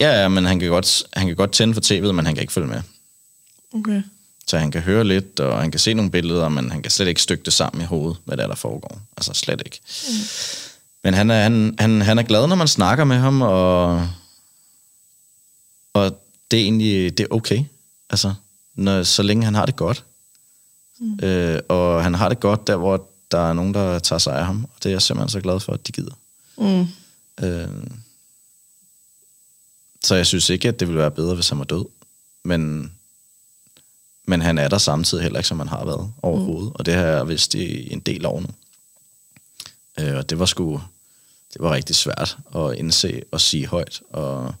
ja, ja, men han kan, godt, han kan godt tænde for tv'et, men han kan ikke følge med. Okay. Så han kan høre lidt, og han kan se nogle billeder, men han kan slet ikke stykke det sammen i hovedet, hvad der, er, der foregår. Altså slet ikke. Mm. Men han er, han, han, han er glad, når man snakker med ham, og, og det er egentlig det er okay. Altså, når, så længe han har det godt. Mm. Øh, og han har det godt der, hvor der er nogen, der tager sig af ham, og det er jeg simpelthen så glad for, at de gider. Mm. Øh, så jeg synes ikke, at det ville være bedre, hvis han var død. Men, men han er der samtidig heller ikke, som han har været overhovedet. Mm. Og det har jeg vidst i en del år nu. Øh, og det var sgu det var rigtig svært at indse og sige højt. Og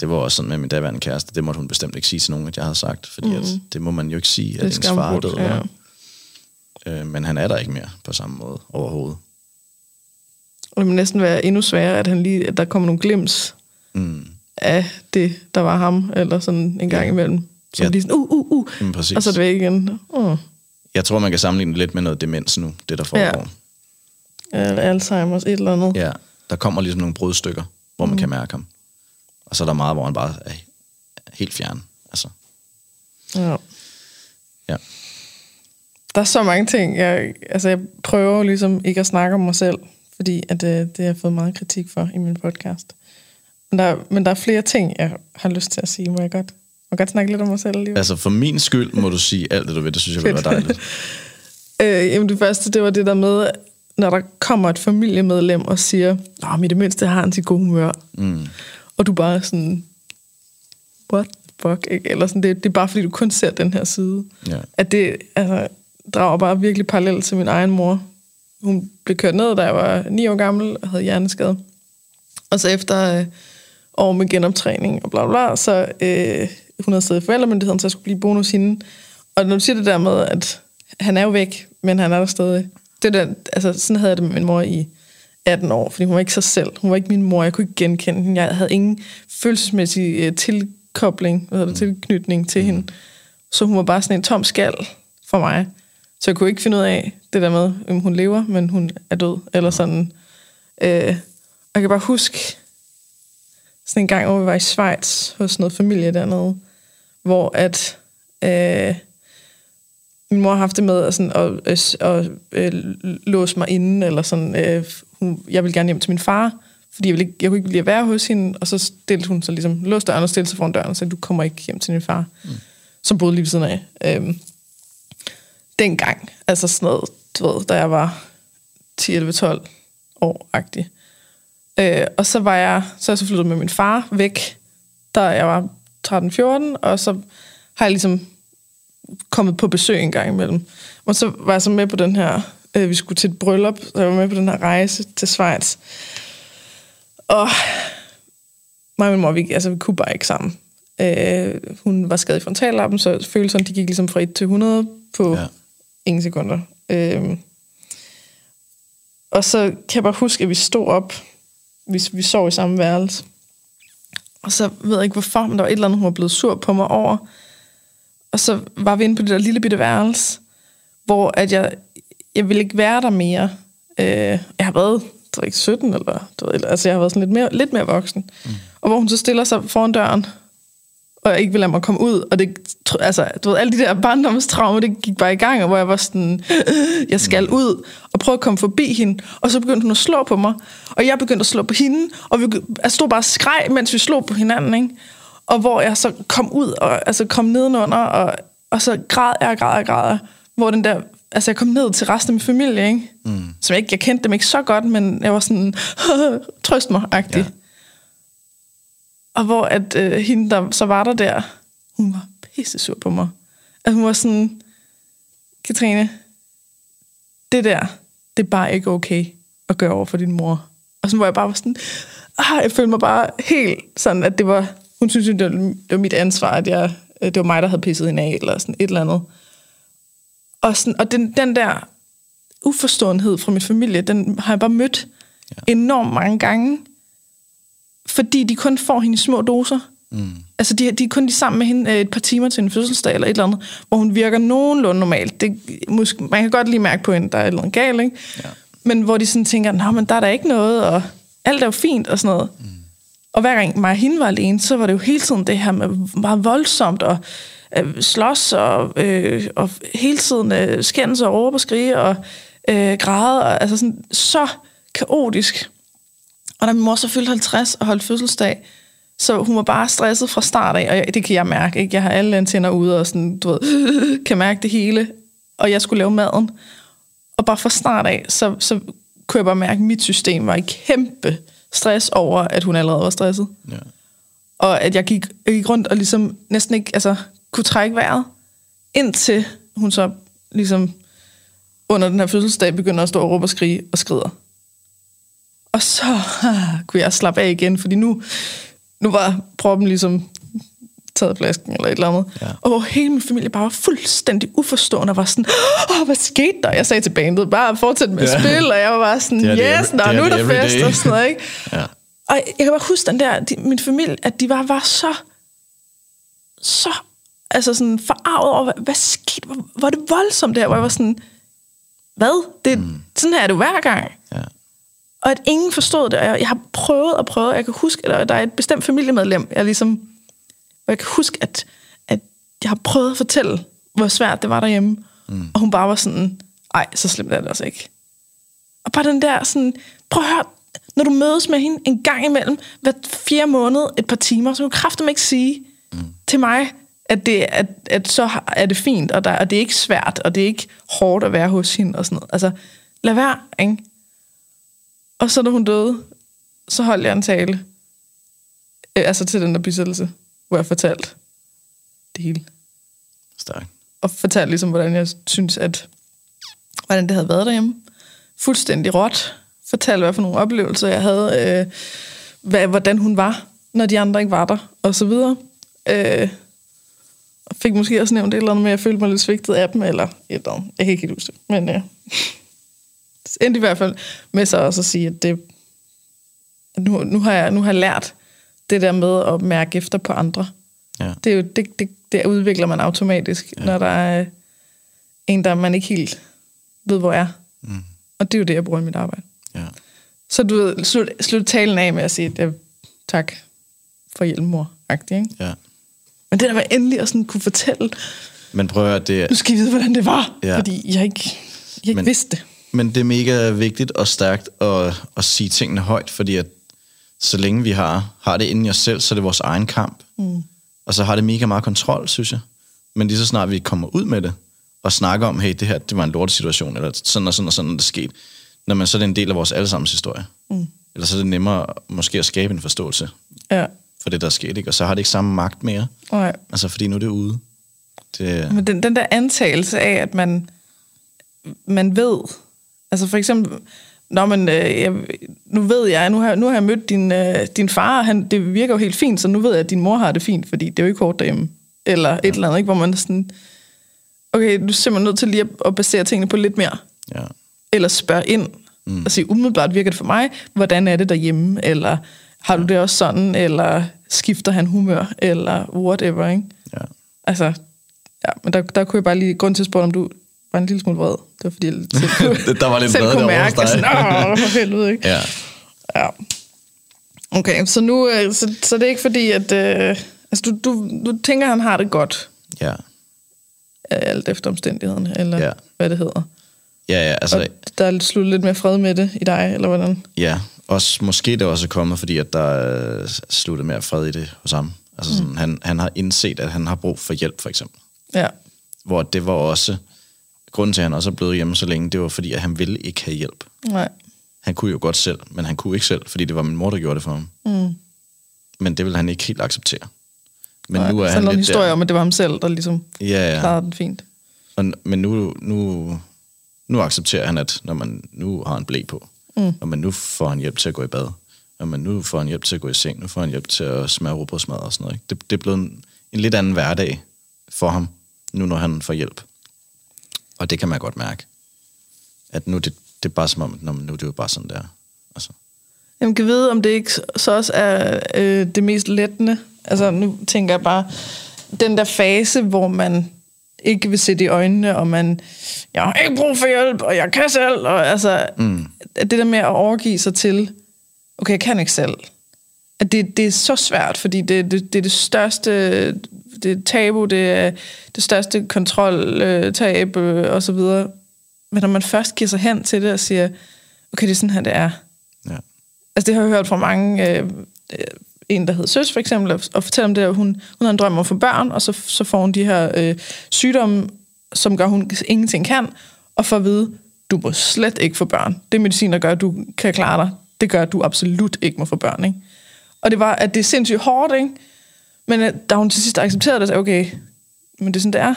det var også sådan med min daværende kæreste, det måtte hun bestemt ikke sige til nogen, at jeg havde sagt. Fordi mm. at, det må man jo ikke sige, at Det ens far er død. Ja. Øh, men han er der ikke mere på samme måde overhovedet. Og det må næsten være endnu sværere, at, han lige, at der kommer nogle glims Mm. af det, der var ham, eller sådan en gang Ja. imellem. Som Ja. lige sådan, uh, uh, uh, Jamen, præcis. og så er det væk igen. Uh. Jeg tror, man kan sammenligne det lidt med noget demens nu, det der foregår. Eller Alzheimer's, et eller andet. Ja, der kommer ligesom nogle brudstykker, hvor man mm. kan mærke ham. Og så er der meget, hvor han bare er helt fjern. Altså, Ja. ja. Der er så mange ting. Jeg, altså, jeg prøver ligesom ikke at snakke om mig selv, fordi at, øh, det har jeg fået meget kritik for i min podcast. Men der, men der er flere ting, jeg har lyst til at sige. Må jeg godt, må jeg godt snakke lidt om mig selv alligevel? Altså, for min skyld må du sige alt det, du vil. Det synes jeg ville være dejligt. [LAUGHS] Øh, jamen det første, det var det der med, når der kommer et familiemedlem og siger, Nå, men i det mindste har han til god humør. Mm. Og du bare sådan, what the fuck, ikke? Eller sådan, det, det er bare fordi, du kun ser den her side. Ja. At det altså, drager bare virkelig parallel til min egen mor. Hun blev kørt ned, da jeg var 9 år gammel og havde hjerneskade. Og så efter øh, år med genoptræning og bla bla, bla så øh, hun havde siddet i forældremyndigheden, så jeg skulle blive bonus hende. Og når du siger det der med, at han er jo væk, men han er der stadig. Det der, altså, sådan havde jeg det med min mor i 18 år, fordi hun var ikke sig selv. Hun var ikke min mor, jeg kunne ikke genkende hende. Jeg havde ingen følelsesmæssig øh, tilkobling, hvad hedder det, tilknytning til hende. Så hun var bare sådan en tom skal for mig. Så jeg kunne ikke finde ud af det der med, om hun lever, men hun er død. Eller sådan. Øh, og jeg kan bare huske sådan en gang, hvor vi var i Schweiz hos noget familie dernede, hvor at øh, min mor har haft det med at, sådan, at, at, at, at låse mig inde, eller sådan, øh, hun, jeg ville gerne hjem til min far, fordi jeg, ville ikke, jeg kunne ikke lide at være hos hende, og så stillede hun så ligesom, låste døren og stillede sig foran døren, og sagde, du kommer ikke hjem til din far, mm. som boede lige ved siden af. Øhm, dengang, altså sådan noget, du ved, da jeg var 10, 11, 12 år-agtig. Øh, og så var jeg, så jeg så flyttet med min far væk, da jeg var 13-14, og så har jeg ligesom kommet på besøg en gang imellem. Og så var jeg så med på den her, øh, vi skulle til et bryllup, så jeg var med på den her rejse til Schweiz. Og mig og min mor, vi, altså, vi kunne bare ikke sammen. Øh, hun var skadet i frontallappen, så følelserne de gik ligesom fra 1 til 100 på ja. ingen sekunder. Øh, og så kan jeg bare huske, at vi stod op, vi, vi sov i samme værelse. Og så ved jeg ikke hvorfor, men der var et eller andet, hun var blevet sur på mig over. Og så var vi inde på det der lille bitte værelse, hvor at jeg, jeg ville ikke være der mere. Øh, jeg har været jeg ikke, 17, eller, du ved, altså jeg har været sådan lidt mere, lidt mere voksen. Mm. Og hvor hun så stiller sig foran døren, og jeg ikke vil lade mig komme ud. Og det, altså, du ved, alle de der barndomstraumer, det gik bare i gang, og hvor jeg var sådan, jeg skal ud og prøve at komme forbi hende. Og så begyndte hun at slå på mig, og jeg begyndte at slå på hende, og vi, jeg stod bare og skreg, mens vi slog på hinanden, ikke? Og hvor jeg så kom ud, og altså kom nedenunder, og, og så græd jeg græd og græd, hvor den der, altså jeg kom ned til resten af min familie, ikke? Mm. Som jeg ikke, jeg kendte dem ikke så godt, men jeg var sådan, [LAUGHS] trøst mig-agtig. Ja. Og hvor at øh, hende, der så var der der, hun var pisse sur på mig. At hun var sådan, Katrine, det der, det er bare ikke okay at gøre over for din mor. Og så var jeg bare sådan, ah, jeg følte mig bare helt sådan, at det var, hun synes, det var, det var mit ansvar, at jeg, det var mig, der havde pisset hende af, eller sådan et eller andet. Og, sådan, og den, den der uforståenhed fra min familie, den har jeg bare mødt ja. enormt mange gange, fordi de kun får hende i små doser. Mm. Altså, de, de er kun de sammen med hende øh, et par timer til en fødselsdag eller et eller andet, hvor hun virker nogenlunde normalt. Det, måske, man kan godt lige mærke på hende, der er et eller andet galt, ikke? Ja. Men hvor de sådan tænker, nej, men der er der ikke noget, og alt er jo fint og sådan noget. Mm. Og hver gang mig og hende var alene, så var det jo hele tiden det her med meget voldsomt, og øh, slås, og, øh, og hele tiden øh, skændes og råbe og skrige, og øh, græde, og, altså sådan så kaotisk. Og da min mor så fyldte 50 og holdt fødselsdag, så hun var bare stresset fra start af, og det kan jeg mærke. Ikke? Jeg har alle antenner ude, og sådan, du ved, [LAUGHS] kan mærke det hele. Og jeg skulle lave maden. Og bare fra start af, så, så kunne jeg bare mærke, at mit system var i kæmpe stress over, at hun allerede var stresset. Ja. Og at jeg gik, jeg gik rundt og ligesom næsten ikke altså, kunne trække vejret, indtil hun så ligesom under den her fødselsdag begynder at stå og råbe og skrige og skrider. Og så ah, [LAUGHS] kunne jeg slappe af igen, fordi nu, nu var proppen ligesom taget flasken eller et eller andet. Ja. Og hele min familie bare var fuldstændig uforstående og var sådan, åh, hvad skete der? Jeg sagde til bandet, bare fortsæt med at spille, og jeg var bare sådan, yes, nå, nu er der fest og sådan noget, ikke? [LAUGHS] ja. Og jeg kan bare huske den der, de, min familie, at de var, var så, så, altså sådan forarvet over, hvad, hvad skete, hvor, hvor det voldsomt der, hvor jeg var sådan, hvad? Det, mm. Sådan her er det hver gang. Ja. Og at ingen forstod det, og jeg, jeg har prøvet og prøvet, jeg kan huske, at der er et bestemt familiemedlem, jeg ligesom, og jeg kan huske, at, at jeg har prøvet at fortælle, hvor svært det var derhjemme, mm. og hun bare var sådan, ej, så slemt er det altså ikke. Og bare den der sådan, prøv at høre, når du mødes med hende en gang imellem, hver fjerde måned, et par timer, så kan du kræfter ikke sige mm. til mig, at, det, at, at så er det fint, og, der, og det er ikke svært, og det er ikke hårdt at være hos hende, og sådan noget. Altså, lad være, ikke? Og så da hun døde, så holdt jeg en tale, øh, altså til den der bisættelse, hvor jeg fortalte det hele. Stærk. Og fortalte ligesom, hvordan jeg synes, at hvordan det havde været derhjemme. Fuldstændig råt. Fortalte, hvad for nogle oplevelser jeg havde, øh, hvad, hvordan hun var, når de andre ikke var der, og så videre. Øh, fik måske også nævnt et eller andet med, at jeg følte mig lidt svigtet af dem, eller et eller andet. Jeg kan ikke helt huske det, men øh, endte i hvert fald med så også at sige, at det, nu, nu, har jeg, nu har jeg lært det der med at mærke efter på andre. Ja. Det, er jo, det, det, det udvikler man automatisk, ja. når der er en, der man ikke helt ved, hvor er. Mm. Og det er jo det, jeg bruger i mit arbejde. Ja. Så du ved, slut, slut talen af med at sige, at tak for hjælp, mor. Ikke? Ja. Men det der med endelig at sådan kunne fortælle, men prøv at høre, det... Nu skal I vide, hvordan det var, ja. fordi jeg ikke, jeg ikke men, vidste det. Men det er mega vigtigt og stærkt at, at sige tingene højt, fordi at så længe vi har, har det inden i os selv, så er det vores egen kamp. Mm. Og så har det mega meget kontrol, synes jeg. Men lige så snart vi kommer ud med det, og snakker om, hey, det her, det var en lortesituation, eller sådan og sådan og sådan, det skete, når man så er det en del af vores allesammens historie. Mm. Eller så er det nemmere måske at skabe en forståelse ja. for det, der er sket, ikke? og så har det ikke samme magt mere. Nej. Altså, fordi nu er det ude. Det... Men den, den der antagelse af, at man, man ved, altså for eksempel, Nå, men øh, jeg, nu ved jeg, nu har, nu har jeg mødt din, øh, din far, han, det virker jo helt fint, så nu ved jeg, at din mor har det fint, fordi det er jo ikke hårdt derhjemme. Eller ja. et eller andet, ikke? hvor man sådan, okay, du er simpelthen nødt til lige at, at basere tingene på lidt mere. Ja. Eller spørge ind mm. og sige, umiddelbart virker det for mig, hvordan er det derhjemme? Eller har du det også sådan? Eller skifter han humør? Eller whatever, ikke? Ja. Altså, ja, men der, der kunne jeg bare lige, grund til at spørge, om du var en lille smule vred. Det var fordi, jeg selv [LAUGHS] kunne, der var lidt selv kunne mærke, at sådan, for helvede, ikke? Ja. ja. Okay, så nu, øh, så, så det er ikke fordi, at, øh, altså du, du, du tænker, at han har det godt. Ja. Alt efter omstændigheden, eller ja. hvad det hedder. Ja, ja, altså... Og der er slut lidt mere fred med det i dig, eller hvordan? Ja, også, måske det også er kommet, fordi at der er sluttet mere fred i det hos ham. Altså mm. sådan, han, han har indset, at han har brug for hjælp, for eksempel. Ja. Hvor det var også grunden til, at han også er blevet hjemme så længe, det var fordi, at han ville ikke have hjælp. Nej. Han kunne jo godt selv, men han kunne ikke selv, fordi det var min mor, der gjorde det for ham. Mm. Men det ville han ikke helt acceptere. Men Nej, nu er han lidt en historie der. om, at det var ham selv, der ligesom ja, ja. klarede den fint. Og, men nu, nu, nu accepterer han, at når man nu har en blæ på, mm. og man nu får han hjælp til at gå i bad, Jamen, nu får han hjælp til at gå i seng, nu får han hjælp til at smøre råbrødsmad og sådan noget. Ikke? Det, det er blevet en, en lidt anden hverdag for ham, nu når han får hjælp. Og det kan man godt mærke. At nu det, det er bare som om, nu er det jo bare sådan der. Altså, Jamen, kan vide, om det ikke så også er øh, det mest lettende. Altså, nu tænker jeg bare, den der fase, hvor man ikke vil se i øjnene, og man, jeg har ikke brug for hjælp, og jeg kan selv, og altså, mm. det der med at overgive sig til, okay, jeg kan ikke selv. At det, det er så svært, fordi det, det, det er det største det er tabu, det er det største kontroltab øh, og så videre. Men når man først giver sig hen til det og siger, okay, det er sådan her, det er. ja. Altså det har jeg hørt fra mange, øh, øh, en der hedder Søs for eksempel, og, og fortæller om det, at hun, hun har en drøm om at få børn, og så, så får hun de her øh, sygdomme, som gør, at hun ingenting kan, og får at vide, du må slet ikke få børn. Det er medicin, der gør, at du kan klare dig. Det gør, at du absolut ikke må få børn. Ikke? Og det var, at det er sindssygt hårdt, ikke? Men øh, da hun til sidst accepterede det, så okay, men det er sådan, det er.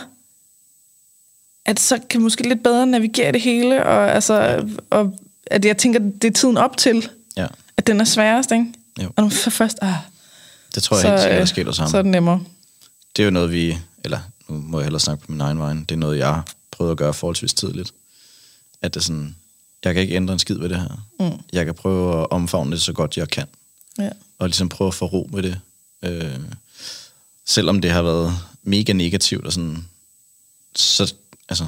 At så kan måske lidt bedre navigere det hele, og, altså, og at jeg tænker, det er tiden op til, ja, at den er sværest, ikke? Jo. Og når for først, ah, det tror jeg så, helt sikkert er øh, sket os sammen. så er det nemmere. det er jo noget, vi... Eller, nu må jeg hellere snakke på min egen vej. Det er noget, jeg har prøvet at gøre forholdsvis tidligt. At det er sådan... Jeg kan ikke ændre en skid ved det her. Mm. Jeg kan prøve at omfavne det så godt, jeg kan. Ja. Og ligesom prøve at få ro med det. Øh, selvom det har været mega negativt og sådan... Så, altså,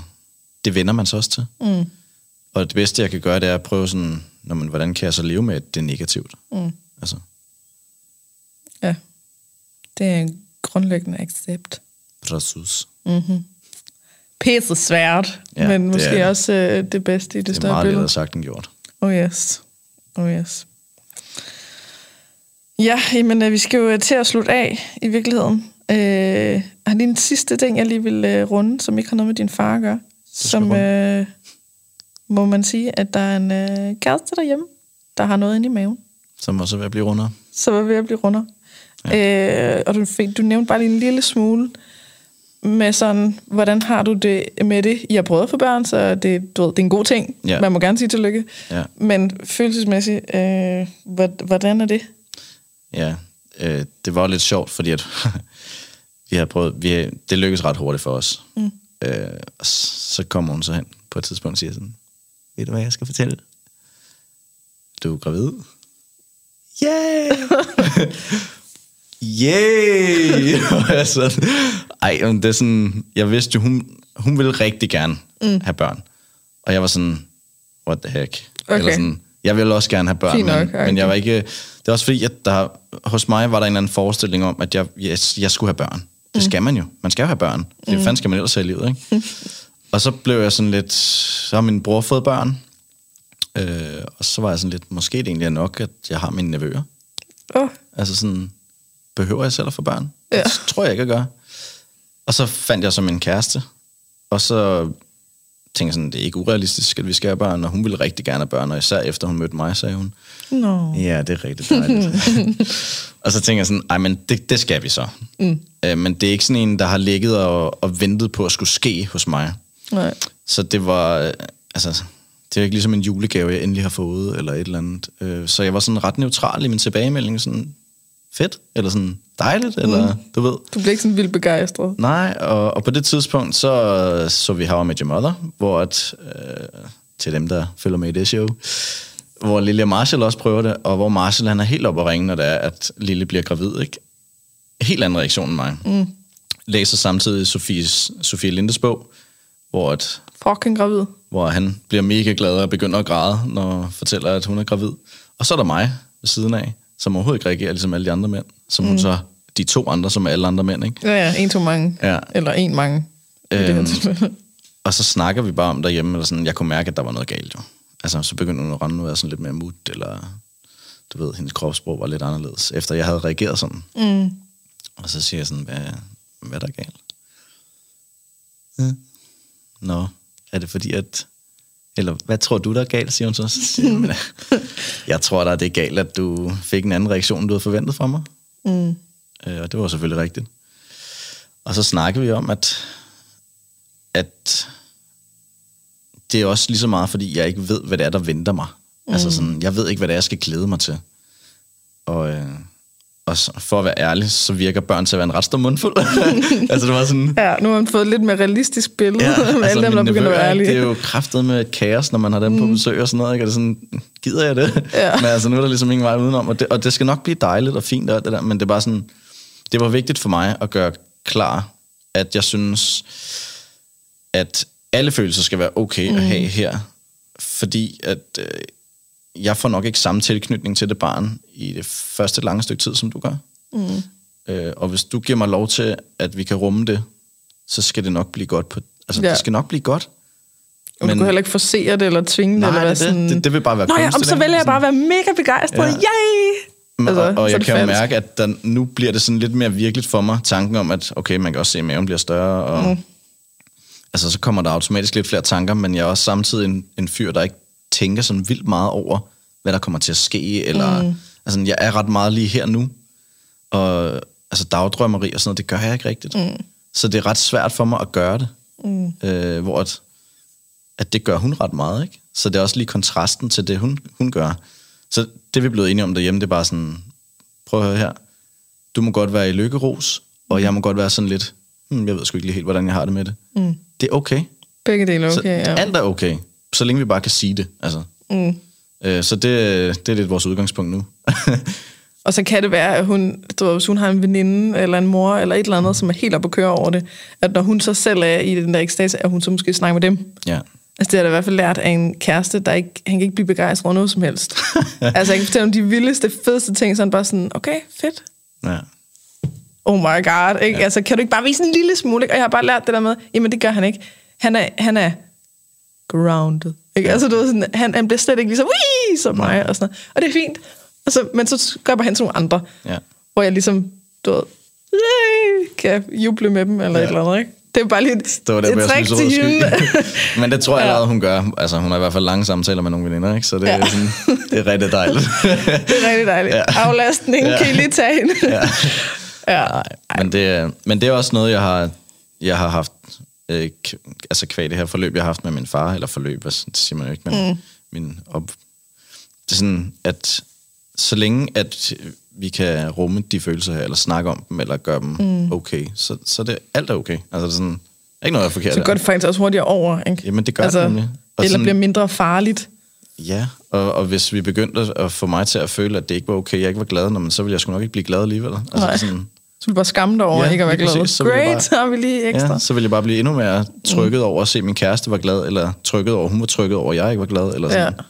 det vender man så også til. Mm. Og det bedste, jeg kan gøre, det er at prøve sådan... Når man, hvordan kan jeg så leve med, at det er negativt? Mm. Altså, ja. Det er en grundlæggende accept. præcis. Pisse svært, Ja, men det måske er- også øh, det bedste i det, Det er større meget billede. lettere sagt end gjort. Oh yes. Oh yes. Ja, men øh, vi skal jo til at slutte af i virkeligheden. Øh, har lige en sidste ting, jeg lige vil øh, runde, som ikke har noget med din far at gøre. Som øh, må man sige, at der er en øh, kæreste derhjemme, der har noget inde i maven. Som også er ved at blive rundere. Så var ved at blive runder. Ja. Øh, og du, du nævnte bare lige en lille smule med sådan, hvordan har du det med det? I har prøvet at få børn, så det, du ved, det er en god ting. Ja. Man må gerne sige tillykke. Ja. Men følelsesmæssigt, øh, hvor- hvordan er det? Ja, øh, det var lidt sjovt, fordi at [LAUGHS] vi har prøvet, vi, det lykkedes ret hurtigt for os. Mm. Øh, og så kommer hun så hen på et tidspunkt og siger sådan, ved du hvad jeg skal fortælle? Du er gravid. Yeah! [LAUGHS] yeah! [LAUGHS] Og jeg sådan, Ej, men det er sådan, jeg vidste jo, hun, hun ville rigtig gerne mm. have børn. Og jeg var sådan, what the heck? Okay. Eller sådan, jeg ville også gerne have børn, Fint nok, men, okay. men jeg var ikke... Det er også fordi, at der, hos mig var der en eller anden forestilling om, at jeg, jeg, jeg skulle have børn. Det skal man jo. Man skal jo have børn. Det mm. fanden skal man ellers have i livet, ikke? [LAUGHS] og så blev jeg sådan lidt... Så har min bror fået børn. Øh, og så var jeg sådan lidt... Måske det egentlig er nok, at jeg har mine nevøer. Oh, Altså sådan... Behøver jeg selv at få børn? Ja. Det tror jeg ikke, jeg gør. Og så fandt jeg så min kæreste. Og så tænkte jeg sådan, det er ikke urealistisk, at vi skal have børn. Og hun ville rigtig gerne have børn, og især efter hun mødte mig, sagde hun. No. Ja, det er rigtig dejligt. [LAUGHS] og så tænker jeg sådan, ej, men det, det skal vi så. Mm. Øh, men det er ikke sådan en, der har ligget og, og ventet på at skulle ske hos mig. Nej. Så det var, øh, altså, det er ikke ligesom en julegave, jeg endelig har fået, eller et eller andet. Øh, så jeg var sådan ret neutral i min tilbagemelding, sådan fedt, eller sådan dejligt, mm. eller du ved. Du blev ikke sådan vildt begejstret. Nej, og, og på det tidspunkt, så så vi How I Met Your Mother, hvor at, øh, til dem, der følger med i det show, hvor Lille Marshall også prøver det, og hvor Marshall han er helt oppe at ringe, når det er, at Lille bliver gravid, ikke? Helt anden reaktion end mig. Mm. Læser samtidig Sofies, Sofie Lindes bog, hvor, at, Fucking gravid. hvor han bliver mega glad og begynder at græde, når han fortæller, at hun er gravid. Og så er der mig ved siden af, som overhovedet ikke reagerer ligesom alle de andre mænd, som mm. hun så, de to andre, som er alle andre mænd, ikke? Ja, ja, en to mange. Ja. Eller en mange. i det her Øhm, tilfælde. Og så snakker vi bare om derhjemme, eller sådan, jeg kunne mærke, at der var noget galt jo. Altså, så begyndte hun at rende og være sådan lidt mere mut, eller du ved, hendes kropssprog var lidt anderledes, efter jeg havde reageret sådan. Mm. Og så siger jeg sådan, hvad, hvad er der galt? Ja. Nå, er det fordi, at... Eller hvad tror du, der er galt, siger hun så. så siger jeg, "Men, [LAUGHS] jeg tror da, det er galt, at du fik en anden reaktion, end du havde forventet fra mig. Mm. Øh, og det var selvfølgelig rigtigt. Og så snakkede vi om, at, at det er også lige så meget, fordi jeg ikke ved, hvad det er, der venter mig. Mm. Altså sådan, jeg ved ikke, hvad det er, jeg skal glæde mig til. og, øh, og for at være ærlig, så virker børn til at være en ret stor mundfuld. [LAUGHS] altså det var sådan... Ja, nu har man fået et lidt mere realistisk billede ja, altså, med alle dem, der begynder at være ærlige. Det er jo kraftet med kaos, når man har dem mm. på besøg og sådan noget. Ikke? Og det er sådan, gider jeg det? Ja. [LAUGHS] men altså, nu er der ligesom ingen vej udenom. Og det, og det skal nok blive dejligt og fint og det der, men det er bare sådan... Det var vigtigt for mig at gøre klar, at jeg synes, at alle følelser skal være okay mm. at have her. Fordi at... Øh, jeg får nok ikke samme tilknytning til det barn i det første lange stykke tid, som du gør. Mm. Øh, og hvis du giver mig lov til, at vi kan rumme det, så skal det nok blive godt. På, altså, ja. det skal nok blive godt. Og men, du kan heller ikke forsere det, eller tvinge nej, det, eller det, sådan... det, det vil bare være Nå ja, så vælger jeg bare at være mega begejstret. Ja. Yay! Altså, og, og jeg kan jo mærke, at der, nu bliver det sådan lidt mere virkeligt for mig, tanken om, at okay, man kan også se, at maven bliver større, og mm. Altså, så kommer der automatisk lidt flere tanker, men jeg er også samtidig en, en fyr, der ikke tænker sådan vildt meget over, hvad der kommer til at ske, eller... Mm. Altså, jeg er ret meget lige her nu, og altså dagdrømmeri og sådan noget, det gør jeg ikke rigtigt. Mm. Så det er ret svært for mig at gøre det, mm. øh, hvor at, at det gør hun ret meget, ikke? Så det er også lige kontrasten til det, hun, hun gør. Så det vi er blevet enige om derhjemme, det er bare sådan, prøv at høre her, du må godt være i lykkeros, og jeg må godt være sådan lidt, hmm, jeg ved sgu ikke helt, hvordan jeg har det med det. Mm. Det er okay. Begge dele er okay, så ja. Alt er okay så længe vi bare kan sige det. Altså. Mm. Øh, så det, det er lidt vores udgangspunkt nu. [LAUGHS] og så kan det være, at hun, du ved, hvis hun har en veninde eller en mor eller et eller andet, som er helt op at køre over det, at når hun så selv er i den der ekstase, at hun så måske snakker med dem. Ja. Altså, det har da i hvert fald lært af en kæreste, der ikke, han kan ikke blive begejstret over noget som helst. [LAUGHS] altså, jeg kan fortælle om de vildeste, fedeste ting, så han bare sådan, okay, fedt. Ja. Oh my god, ikke? Ja. Altså, kan du ikke bare vise en lille smule? Ikke? Og jeg har bare lært det der med, jamen det gør han ikke. Han er, han er grounded. Ikke? Ja. Altså, du ved, sådan, han, han bliver slet ikke ligesom, Wii! som mig, og sådan noget. Og det er fint. Altså, men så gør hen til nogle andre, ja. hvor jeg ligesom, du ved, kan juble med dem, eller ja. et eller andet, ikke? Det er bare lige et, det var det, et træk til hende. [LAUGHS] Men det tror jeg allerede, hun gør. Altså, hun har i hvert fald lange samtaler med nogle veninder, ikke? Så det, ja. er, sådan, det er rigtig dejligt. [LAUGHS] det er rigtig dejligt. Ja. Aflastning, ja. kan I lige tage hende? ja. Ja. Nej, men det, men det er også noget, jeg har, jeg har haft øh, altså kvæg det her forløb, jeg har haft med min far, eller forløb, hvad, det siger man jo ikke, men mm. min op... Det er sådan, at så længe at vi kan rumme de følelser her, eller snakke om dem, eller gøre dem mm. okay, så, så det, alt er okay. Altså det er sådan, ikke noget er forkert. Så går det faktisk også hurtigere over, ikke? Jamen det gør altså, det nemlig. Og eller sådan, bliver mindre farligt. Ja, og, og hvis vi begyndte at få mig til at føle, at det ikke var okay, jeg ikke var glad, men så ville jeg sgu nok ikke blive glad alligevel. Altså, Nej. Sådan, så vil du bare skamme dig over ja, ikke at være glad. Så Great, bare, så har vi lige ekstra. Ja, så vil jeg bare blive endnu mere trykket mm. over at se, at min kæreste var glad, eller trykket over, hun var trykket over, at jeg ikke var glad. Eller sådan. Ja.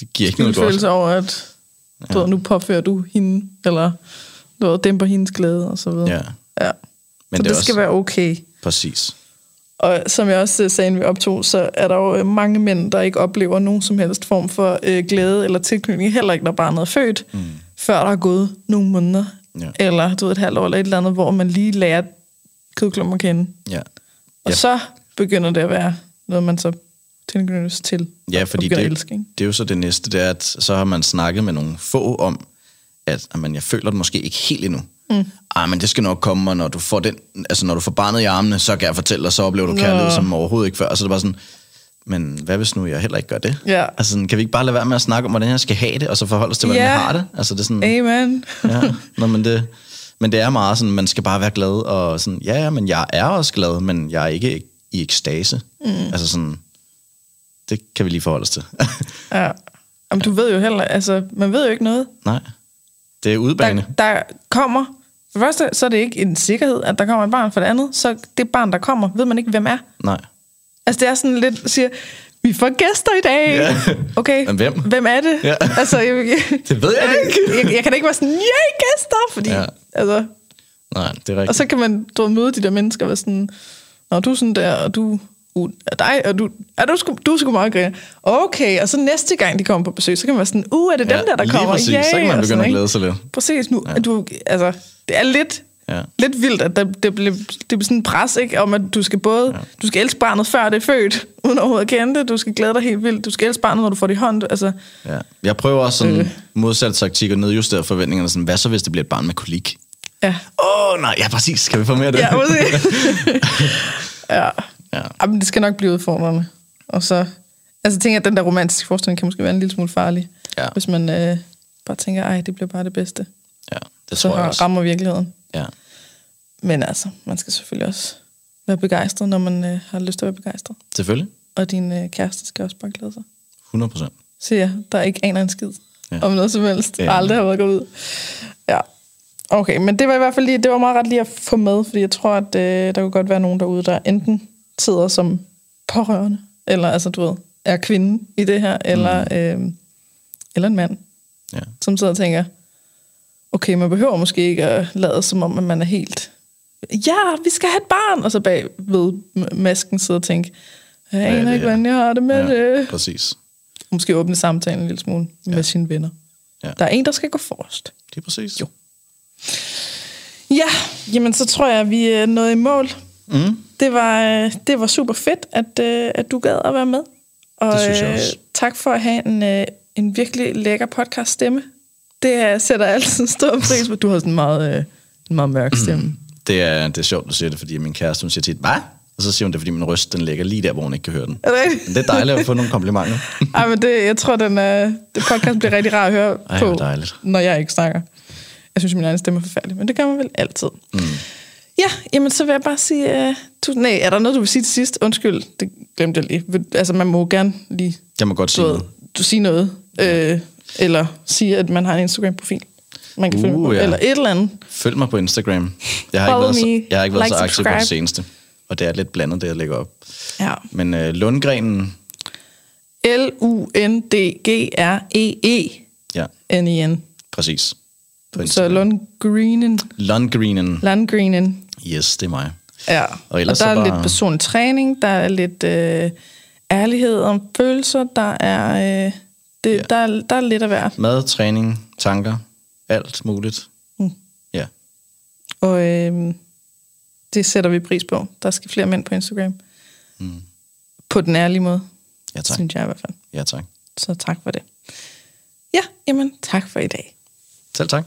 Det giver ikke noget godt. følelse over, at ja. du ved, nu påfører du hende, eller du ved, dæmper hendes glæde, og så videre. Ja. ja. Men så det, det skal også, være okay. Præcis. Og som jeg også sagde, inden vi optog, så er der jo øh, mange mænd, der ikke oplever nogen som helst form for øh, glæde eller tilknytning, heller ikke når barnet er født, mm. før der er gået nogle måneder Ja. Eller du ved, et halvt år eller et eller andet, hvor man lige lærer kødklummer at kende. Ja. Og ja. så begynder det at være noget, man så tilknyttes til. Ja, fordi det, elske, ikke? det er jo så det næste, det er, at så har man snakket med nogle få om, at jamen, jeg føler det måske ikke helt endnu. Mm. Ah, men det skal nok komme, og når du får den, altså når du får barnet i armene, så kan jeg fortælle dig, så oplever du kærlighed som overhovedet ikke før. Altså det bare sådan, men hvad hvis nu jeg heller ikke gør det? Ja. Altså, kan vi ikke bare lade være med at snakke om, hvordan jeg skal have det, og så forholde os til, hvordan ja. jeg har det? Altså, det er sådan, Amen. [LAUGHS] ja, Nå, men, det, men det er meget sådan, man skal bare være glad, og sådan, ja, ja, men jeg er også glad, men jeg er ikke i ekstase. Mm. Altså sådan, det kan vi lige forholde os til. [LAUGHS] ja. Jamen, du ved jo heller, altså, man ved jo ikke noget. Nej, det er udbane. Der, der kommer, for det første, så er det ikke en sikkerhed, at der kommer et barn, for det andet, så det barn, der kommer, ved man ikke, hvem er. Nej. Altså, det er sådan lidt, siger, vi får gæster i dag. Ja. Okay, Men hvem? Hvem er det? Ja. Altså, jeg, jeg, [LAUGHS] det ved jeg ikke. jeg, jeg kan da ikke være sådan, ja, gæster, fordi, ja. altså... Nej, det er rigtigt. Og så kan man du, møde de der mennesker og være sådan, når du er sådan der, og du uh, er dig, og du, er du, sgu, du er sgu meget grine. Okay, og så næste gang de kommer på besøg, så kan man være sådan, uh, er det ja, dem der, der kommer? Præcis. Ja, så kan man begynde at glæde sig lidt. Præcis, nu, ja. du, altså, det er lidt Ja. Lidt vildt, at det, det, blev, det blev sådan en pres, ikke? om at du skal både, ja. du skal elske barnet før det er født, uden overhovedet at kende det, du skal glæde dig helt vildt, du skal elske barnet, når du får det i hånd. Altså. Ja. Jeg prøver også sådan øh. modsat taktik og nedjustere forventningerne, sådan, hvad så hvis det bliver et barn med kolik? Ja. Åh, oh, nej, ja præcis, skal vi få mere af det? Ja, [LAUGHS] ja. ja. Jamen, det skal nok blive udfordrende. Og så, altså jeg tænker, at den der romantiske forestilling kan måske være en lille smule farlig, ja. hvis man øh, bare tænker, ej, det bliver bare det bedste. Ja, det Så tror jeg har- også. rammer virkeligheden. Ja, Men altså, man skal selvfølgelig også være begejstret, når man øh, har lyst til at være begejstret. selvfølgelig. Og din øh, kæreste skal også bare glæde sig. 100 procent. Siger jeg, der ikke aner en skid Ja. om noget som helst. Ja. Aldrig har været gået ud. Ja. Okay, men det var i hvert fald lige, det var meget ret lige at få med, fordi jeg tror, at øh, der kunne godt være nogen derude, der enten sidder som pårørende, eller altså, du ved, er kvinde i det her, eller, mm. øh, eller en mand, Ja. som sidder og tænker, okay, man behøver måske ikke at lade som om, at man er helt, ja, vi skal have et barn, og så bag ved masken sidder og tænke, jeg er aner det ikke, her?" hvordan jeg har det med ja, det. præcis. Måske åbne samtalen en lille smule ja. med sine venner. Ja. Der er en, der skal gå forrest. Det er præcis. Jo. Ja, jamen så tror jeg, at vi er nået i mål. Mm. Det var, det var super fedt, at, øh, at du gad at være med. Og Det synes jeg øh, også. tak for at have en, øh, en virkelig lækker podcast stemme. Det øh, sætter jeg altid stor pris på. Du har sådan en meget, øh, en meget mørk stemme. Det er, det er sjovt, du siger det, fordi min kæreste, hun siger tit, hvad? Og så siger hun det, fordi min røst, den ligger lige der, hvor hun ikke kan høre den. Er det? Men det er dejligt at få nogle komplimenter. [LAUGHS] Ej, men det, jeg tror, den, øh, det podcast bliver rigtig rar at høre Ej, på, dejligt. når jeg ikke snakker. Jeg synes, min egen stemme er forfærdelig, men det gør man vel altid. Mm. Ja, jamen så vil jeg bare sige... Uh, tusind, nej, er der noget, du vil sige til sidst? Undskyld, det glemte jeg lige. Altså, man må gerne lige Jeg må godt sige du, noget. du sige noget. Øh, eller sige, at man har en Instagram-profil. Man kan Uh, følge på. ja. Eller et eller andet. Følg mig på Instagram. Jeg har ikke Follow været så, jeg har ikke været Like, så aktiv på det subscribe. seneste. Og det er lidt blandet, det jeg lægger op. Ja. Men øh, Lundgrenen, L-U-N-D-G-R-E-E. ja, N-I-N. præcis. På Så. Lundgrenen. Lundgrenen. Landgrenen. Yes, det er mig. Ja, Og og, der så er bare- lidt personlig træning, der er lidt øh, ærlighed om følelser, der er, øh, det, Ja. der, er, der er lidt at være. Mad, træning, tanker, alt muligt. Mm. Ja, Og øh, det sætter vi pris på. Der skal flere mænd på Instagram. Mm. På den ærlige måde, ja tak. synes jeg i hvert fald. Ja tak. Så tak for det. Ja, jamen tak for i dag. Selv tak.